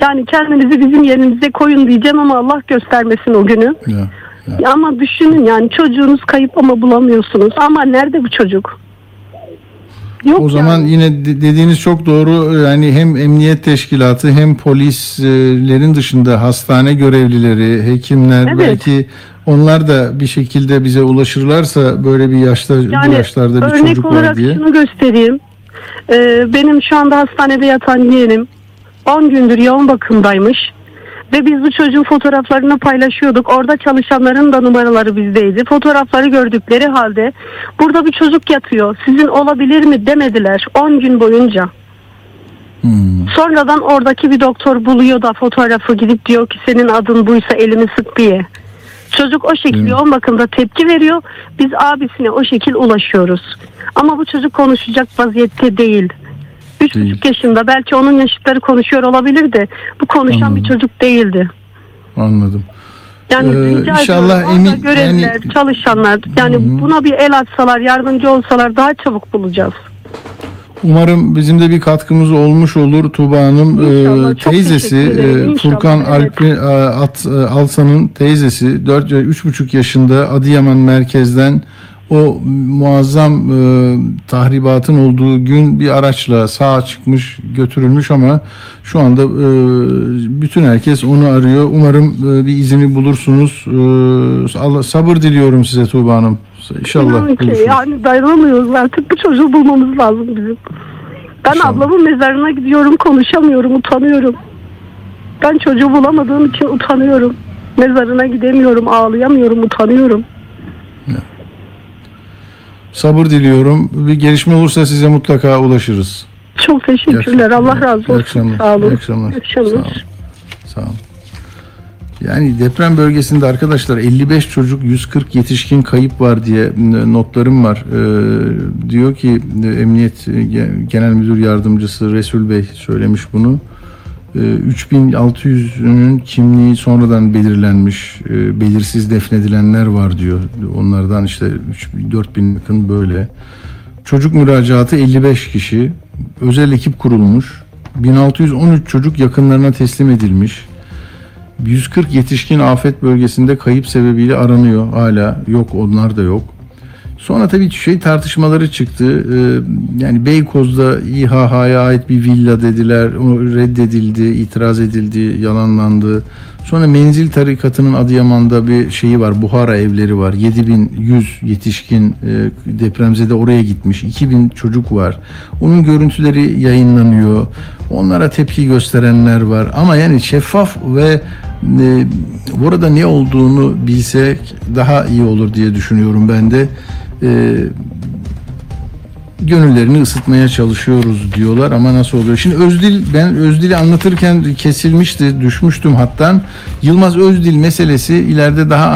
Yani kendinizi bizim yerimize koyun diyeceğim ama Allah göstermesin o günü. Ya. Ya ama düşünün yani çocuğunuz kayıp ama bulamıyorsunuz. Ama nerede bu çocuk? Yok O zaman yani. yine de- dediğiniz çok doğru. Yani hem emniyet teşkilatı hem polislerin dışında hastane görevlileri, hekimler Evet. belki onlar da bir şekilde bize ulaşırlarsa böyle bir yaşta bu Yani yaşlarda bir örnek çocuk var olarak diye. şunu göstereyim. Ee, benim şu anda hastanede yatan yeğenim 10 gündür yoğun bakımdaymış. Ve biz bu çocuğun fotoğraflarını paylaşıyorduk. Orada çalışanların da numaraları bizdeydi. Fotoğrafları gördükleri halde burada bir çocuk yatıyor. Sizin olabilir mi demediler 10 gün boyunca. Hmm. Sonradan oradaki bir doktor buluyor da fotoğrafı gidip diyor ki senin adın buysa elimi sık diye. Çocuk o şekilde yoğun bakımda tepki veriyor. Biz abisine o şekil ulaşıyoruz. Ama bu çocuk konuşacak vaziyette değil. Üç Değil. buçuk yaşında belki onun yaşıtları konuşuyor olabilir de bu konuşan Anladım. bir çocuk değildi. Anladım. Yani Ee, inşallah emin- görevliler, yani- çalışanlar yani buna bir el atsalar, yardımcı olsalar daha çabuk bulacağız. Umarım bizim de bir katkımız olmuş olur Tuğba Hanım. İnşallah, Ee, çok teyzesi teşekkür ederim. e, İnşallah, Furkan evet. E, At e, Alsan'ın teyzesi 4 3,5 yaşında Adıyaman merkezden o muazzam e, tahribatın olduğu gün bir araçla sağa çıkmış götürülmüş ama şu anda e, bütün herkes onu arıyor. Umarım e, bir izini bulursunuz. E, Allah sabır diliyorum size Tuğba Hanım. İnşallah İnan ki bulursunuz. yani dayanamıyoruz artık bu çocuğu bulmamız lazım bizim. Ben İnşallah. ablamın mezarına gidiyorum konuşamıyorum utanıyorum. Ben çocuğu bulamadığım için utanıyorum. Mezarına gidemiyorum ağlayamıyorum utanıyorum. Sabır diliyorum. Bir gelişme olursa size mutlaka ulaşırız. Çok teşekkürler Allah razı İyi olsun. akşamlar. Sağ olun. İyi akşamlar. İyi akşamlar. Sağ olun. Sağ olun. Yani deprem bölgesinde arkadaşlar 55 çocuk 140 yetişkin kayıp var diye notlarım var. Ee, diyor ki e, Emniyet Ge- Genel Müdür Yardımcısı Resul Bey söylemiş bunu. E, 3600'ünün kimliği sonradan belirlenmiş, e, belirsiz defnedilenler var diyor. Onlardan işte 4000 yakın böyle. Çocuk müracaatı 55 kişi. Özel ekip kurulmuş. 1613 çocuk yakınlarına teslim edilmiş. 140 yetişkin afet bölgesinde kayıp sebebiyle aranıyor. Hala yok onlar da yok. Sonra tabii şey tartışmaları çıktı. Ee, yani Beykoz'da İHH'ya ait bir villa dediler. O reddedildi, itiraz edildi, yalanlandı. Sonra Menzil Tarikatı'nın Adıyaman'da bir şeyi var. Buhara evleri var. 7100 yetişkin e, depremzede oraya gitmiş. 2000 çocuk var. Onun görüntüleri yayınlanıyor. Onlara tepki gösterenler var. Ama yani şeffaf ve e, burada ne olduğunu bilsek daha iyi olur diye düşünüyorum ben de. E, gönüllerini ısıtmaya çalışıyoruz diyorlar ama nasıl oluyor? Şimdi Özdil ben Özdil'i anlatırken kesilmişti, düşmüştüm hattan. Yılmaz Özdil meselesi ileride daha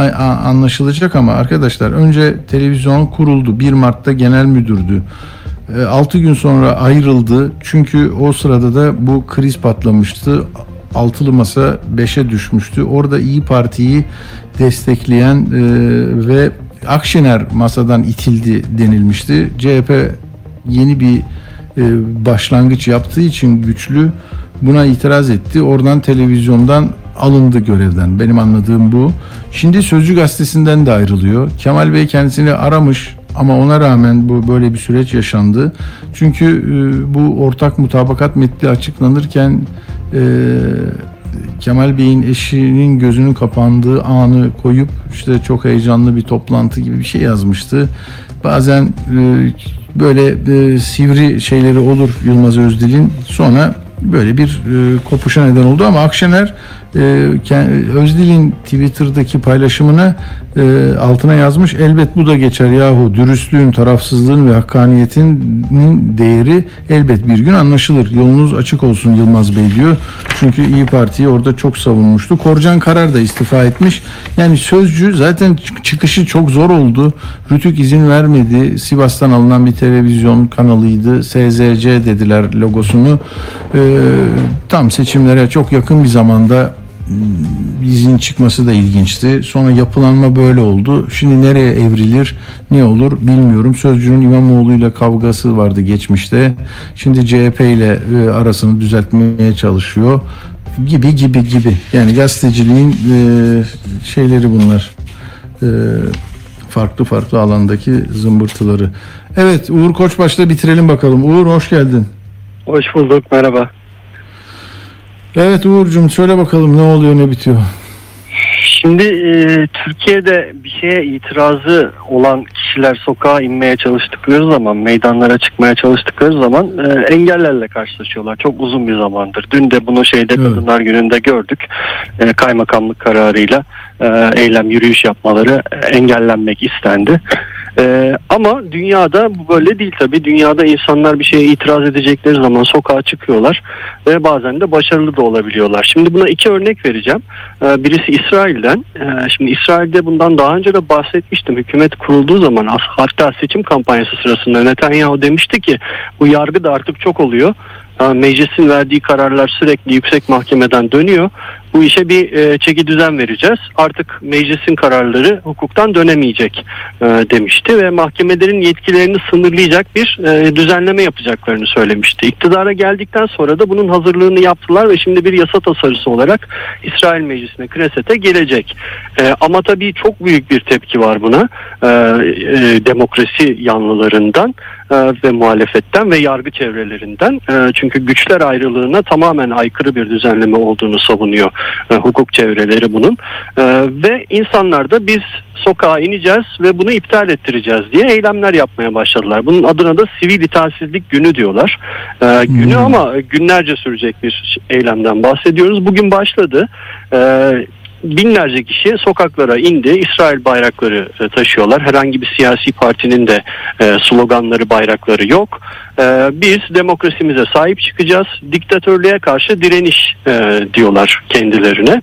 anlaşılacak ama arkadaşlar önce televizyon kuruldu. 1 Mart'ta genel müdürdü. 6 gün sonra ayrıldı. Çünkü o sırada da bu kriz patlamıştı. Altılı masa 5'e düşmüştü. Orada İyi Parti'yi destekleyen e, ve Akşener masadan itildi denilmişti. CHP yeni bir e, başlangıç yaptığı için güçlü buna itiraz etti. Oradan televizyondan alındı görevden. Benim anladığım bu. Şimdi Sözcü gazetesinden de ayrılıyor. Kemal Bey kendisini aramış ama ona rağmen bu böyle bir süreç yaşandı. Çünkü e, bu ortak mutabakat metni açıklanırken e, Kemal Bey'in eşinin gözünün kapandığı anı koyup işte çok heyecanlı bir toplantı gibi bir şey yazmıştı. Bazen e, böyle e, sivri şeyleri olur Yılmaz Özdil'in. Sonra böyle bir e, kopuşa neden oldu ama Akşener Özdil'in Twitter'daki paylaşımına e, altına yazmış. Elbet bu da geçer yahu. Dürüstlüğün, tarafsızlığın ve hakkaniyetinin değeri elbet bir gün anlaşılır. Yolunuz açık olsun Yılmaz Bey diyor. Çünkü İyi Parti'yi orada çok savunmuştu. Korcan Karar da istifa etmiş. Yani sözcü zaten çık- çıkışı çok zor oldu. Rütük izin vermedi. Sivas'tan alınan bir televizyon kanalıydı. SZC dediler logosunu. E, tam seçimlere çok yakın bir zamanda izin çıkması da ilginçti. Sonra yapılanma böyle oldu. Şimdi nereye evrilir, ne olur bilmiyorum. Sözcünün İmamoğlu'yla kavgası vardı geçmişte. Şimdi CHP ile e, arasını düzeltmeye çalışıyor. Gibi gibi gibi. Yani gazeteciliğin e, şeyleri bunlar. E, farklı farklı alandaki zımbırtıları. Evet Uğur Koçbaş'la bitirelim bakalım. Uğur hoş geldin. Hoş bulduk, merhaba. Evet Uğur'cum söyle bakalım ne oluyor ne bitiyor. Şimdi e, Türkiye'de bir şeye itirazı olan kişiler sokağa inmeye çalıştıkları zaman, meydanlara çıkmaya çalıştıkları zaman e, engellerle karşılaşıyorlar. Çok uzun bir zamandır. Dün de bunu şeyde Evet. Kadınlar Günü'nde gördük. E, kaymakamlık kararıyla e, eylem, yürüyüş yapmaları engellenmek istendi. E, ama dünyada bu böyle değil tabii. Dünyada insanlar bir şeye itiraz edecekleri zaman sokağa çıkıyorlar ve bazen de başarılı da olabiliyorlar. Şimdi buna iki örnek vereceğim. Ee, Birisi İsrail'den. Ee, Şimdi İsrail'de bundan daha önce de bahsetmiştim. Hükümet kurulduğu zaman hatta seçim kampanyası sırasında Netanyahu demişti ki bu yargı da artık çok oluyor. Ee, Meclisin verdiği kararlar sürekli yüksek mahkemeden dönüyor. Bu işe bir e, çeki düzen vereceğiz. Artık meclisin kararları hukuktan dönemeyecek e, demişti ve mahkemelerin yetkilerini sınırlayacak bir e, düzenleme yapacaklarını söylemişti. İktidara geldikten sonra da bunun hazırlığını yaptılar ve şimdi bir yasa tasarısı olarak İsrail Meclisi'ne, Knesset'e gelecek. E, ama tabii çok büyük bir tepki var buna. E, e, demokrasi yanlılarından ve muhalefetten ve yargı çevrelerinden. E, çünkü güçler ayrılığına tamamen aykırı bir düzenleme olduğunu savunuyor e, hukuk çevreleri bunun. E, ve insanlar da biz sokağa ineceğiz ve bunu iptal ettireceğiz diye eylemler yapmaya başladılar. Bunun adına da sivil itaatsizlik günü diyorlar. E, günü Hmm. ama günlerce sürecek bir eylemden bahsediyoruz. Bugün başladı. E, binlerce kişi sokaklara indi. İsrail bayrakları e, taşıyorlar. Herhangi bir siyasi partinin de e, sloganları, bayrakları yok. E, biz demokrasimize sahip çıkacağız. Diktatörlüğe karşı direniş e, diyorlar kendilerine.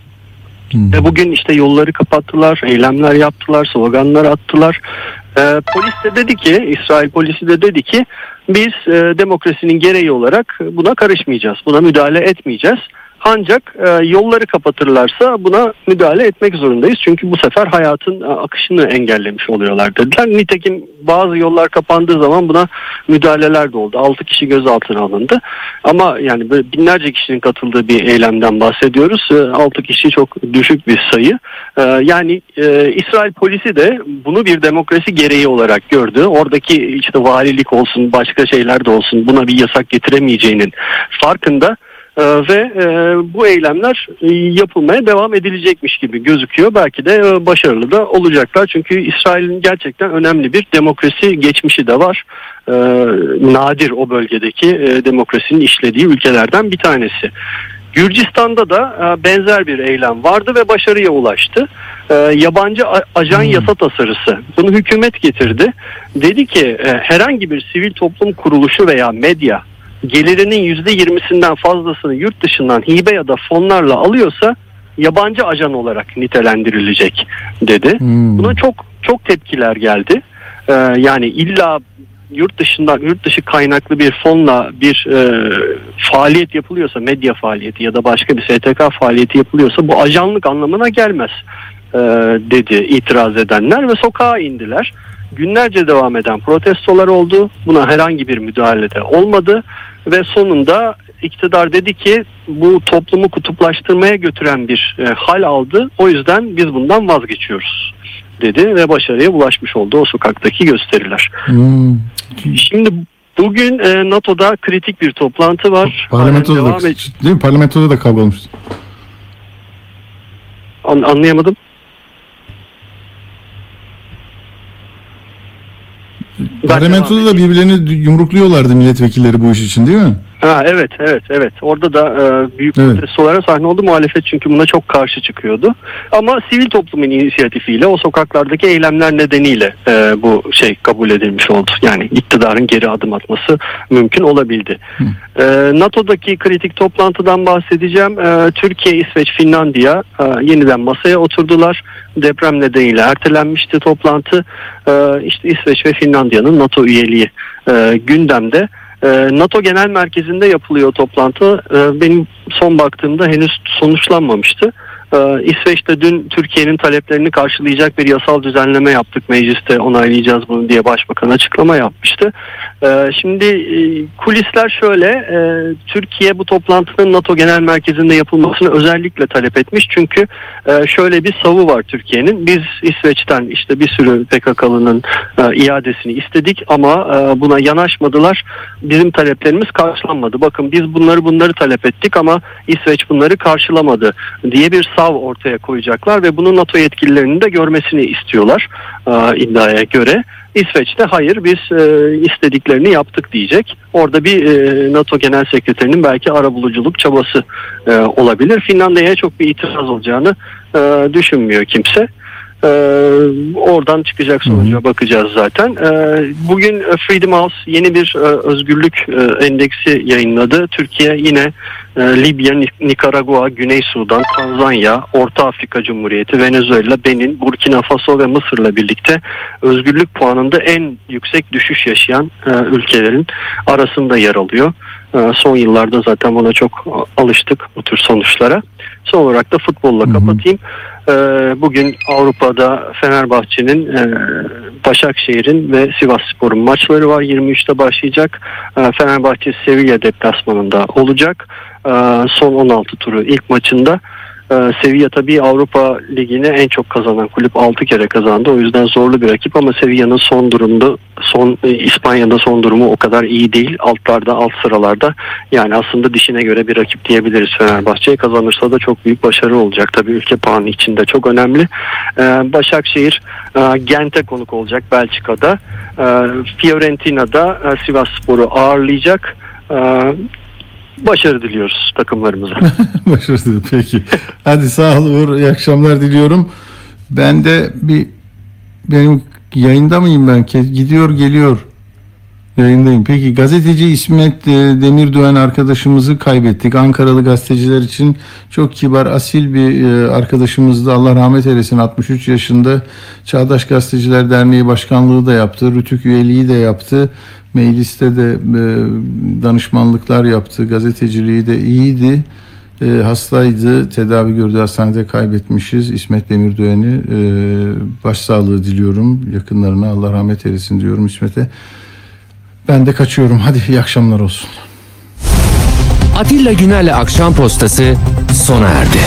Hmm. Ve bugün işte yolları kapattılar, eylemler yaptılar, sloganlar attılar. E, polis de dedi ki, İsrail polisi de dedi ki biz e, demokrasinin gereği olarak buna karışmayacağız, buna müdahale etmeyeceğiz. Ancak e, yolları kapatırlarsa buna müdahale etmek zorundayız. Çünkü bu sefer hayatın e, akışını engellemiş oluyorlar dediler. Nitekim bazı yollar kapandığı zaman buna müdahaleler de oldu. 6 kişi gözaltına alındı. Ama yani binlerce kişinin katıldığı bir eylemden bahsediyoruz. E, 6 kişi çok düşük bir sayı. E, yani e, İsrail polisi de bunu bir demokrasi gereği olarak gördü. Oradaki işte valilik olsun başka şeyler de olsun buna bir yasak getiremeyeceğinin farkında. Ee, ve e, bu eylemler e, yapılmaya devam edilecekmiş gibi gözüküyor. Belki de e, başarılı da olacaklar. Çünkü İsrail'in gerçekten önemli bir demokrasi geçmişi de var. Ee, nadir o bölgedeki demokrasinin işlediği ülkelerden bir tanesi. Gürcistan'da da benzer bir eylem vardı ve başarıya ulaştı. E, yabancı ajan yasa tasarısı. Bunu hükümet getirdi. Dedi ki herhangi bir sivil toplum kuruluşu veya medya gelirinin yüzde yirmisinden fazlasını yurt dışından hibe ya da fonlarla alıyorsa yabancı ajan olarak nitelendirilecek dedi. Buna çok çok tepkiler geldi. Ee, yani illa yurt dışından yurt dışı kaynaklı bir fonla bir e, faaliyet yapılıyorsa medya faaliyeti ya da başka bir STK faaliyeti yapılıyorsa bu ajanlık anlamına gelmez e, dedi itiraz edenler ve sokağa indiler. Günlerce devam eden protestolar oldu. Buna herhangi bir müdahale de olmadı ve sonunda iktidar dedi ki bu toplumu kutuplaştırmaya götüren bir e, hal aldı. O yüzden biz bundan vazgeçiyoruz dedi ve başarıya ulaşmış oldu o sokaktaki gösteriler. Hmm. Şimdi bugün e, NATO'da kritik bir toplantı var. Parlamentoda da, değil mi? Parlamentoda da kavga olmuştu. An- anlayamadım. Parlamentoda da birbirlerini yumrukluyorlardı milletvekilleri bu iş için değil mi? Ha, evet evet evet. Orada da e, büyük Evet. protestolara sahne oldu. Muhalefet çünkü buna çok karşı çıkıyordu. Ama sivil toplumun inisiyatifiyle o sokaklardaki eylemler nedeniyle e, bu şey kabul edilmiş oldu. Yani iktidarın geri adım atması mümkün olabildi. E, NATO'daki kritik toplantıdan bahsedeceğim. E, Türkiye, İsveç, Finlandiya e, yeniden masaya oturdular. Deprem nedeniyle ertelenmişti toplantı. E, işte İsveç ve Finlandiya'nın NATO üyeliği e, gündemde. Ee, NATO Genel Merkezi'nde yapılıyor toplantı. Ee, Benim son baktığımda henüz sonuçlanmamıştı. Ee, İsveç'te dün Türkiye'nin taleplerini karşılayacak bir yasal düzenleme yaptık. Mecliste onaylayacağız bunu diye Başbakan açıklama yapmıştı. Ee, Şimdi e, kulisler şöyle. e, Türkiye bu toplantının NATO Genel Merkezi'nde yapılmasını özellikle talep etmiş. Çünkü e, şöyle bir savu var Türkiye'nin. Biz İsveç'ten işte bir sürü PKK'lının iadesini istedik ama buna yanaşmadılar. Bizim taleplerimiz karşılanmadı. Bakın biz bunları bunları talep ettik ama İsveç bunları karşılamadı diye bir sav ortaya koyacaklar ve bunu NATO yetkililerinin de görmesini istiyorlar e, iddiaya göre. İsveç de hayır biz e, istediklerini yaptık diyecek. Orada bir e, NATO Genel Sekreterinin belki arabuluculuk çabası e, olabilir. Finlandiya'ya çok bir itiraz olacağını e, düşünmüyor kimse. Ee, oradan çıkacak sonuca bakacağız zaten. Ee, bugün e, Freedom House yeni bir e, özgürlük e, endeksi yayınladı. Türkiye yine e, Libya, Ni- Nikaragua, Güney Sudan, Tanzanya, Orta Afrika Cumhuriyeti, Venezuela, Benin, Burkina Faso ve Mısır'la birlikte özgürlük puanında en yüksek düşüş yaşayan e, ülkelerin arasında yer alıyor. E, son yıllarda zaten buna çok alıştık bu tür sonuçlara. Son olarak da futbolla kapatayım. Ee, Bugün Avrupa'da Fenerbahçe'nin, e, Başakşehir'in ve Sivasspor'un maçları var. 23'te başlayacak. Ee, Fenerbahçe Sevilla deplasmanında olacak. Ee, Son 16 turu ilk maçında. Ee, Sevilla tabii Avrupa Ligi'ni en çok kazanan kulüp 6 kere kazandı. O yüzden zorlu bir rakip ama Sevilla'nın son durumda son e, İspanya'da son durumu o kadar iyi değil. Altlarda, alt sıralarda. Yani aslında dişine göre bir rakip diyebiliriz Fenerbahçe'ye. Kazanırsa da çok büyük başarı olacak. Tabii ülke puanı içinde çok önemli. Ee, Başakşehir e, Gent'e konuk olacak Belçika'da. Ee, Fiorentina'da e, Sivasspor'u ağırlayacak. Başarı diliyoruz takımlarımıza. [laughs] Başarılı peki. Hadi sağ ol Uğur. İyi akşamlar diliyorum. Ben de bir benim yayında mıyım ben? Gidiyor geliyor. Yayındayım. Peki gazeteci İsmet e, Demirdoğan arkadaşımızı kaybettik. Ankaralı gazeteciler için çok kibar, asil bir e, arkadaşımızdı. Allah rahmet eylesin. 63 yaşında Çağdaş Gazeteciler Derneği Başkanlığı da yaptı. Rütük üyeliği de yaptı. Mecliste de e, danışmanlıklar yaptı. Gazeteciliği de iyiydi. E, hastaydı, tedavi gördüğü hastanede kaybetmişiz. İsmet Demirdoğan'ı e, başsağlığı diliyorum. Yakınlarına Allah rahmet eylesin diyorum İsmet'e. Ben de kaçıyorum. Hadi iyi akşamlar olsun. Atilla Güner'le Akşam Postası sona erdi.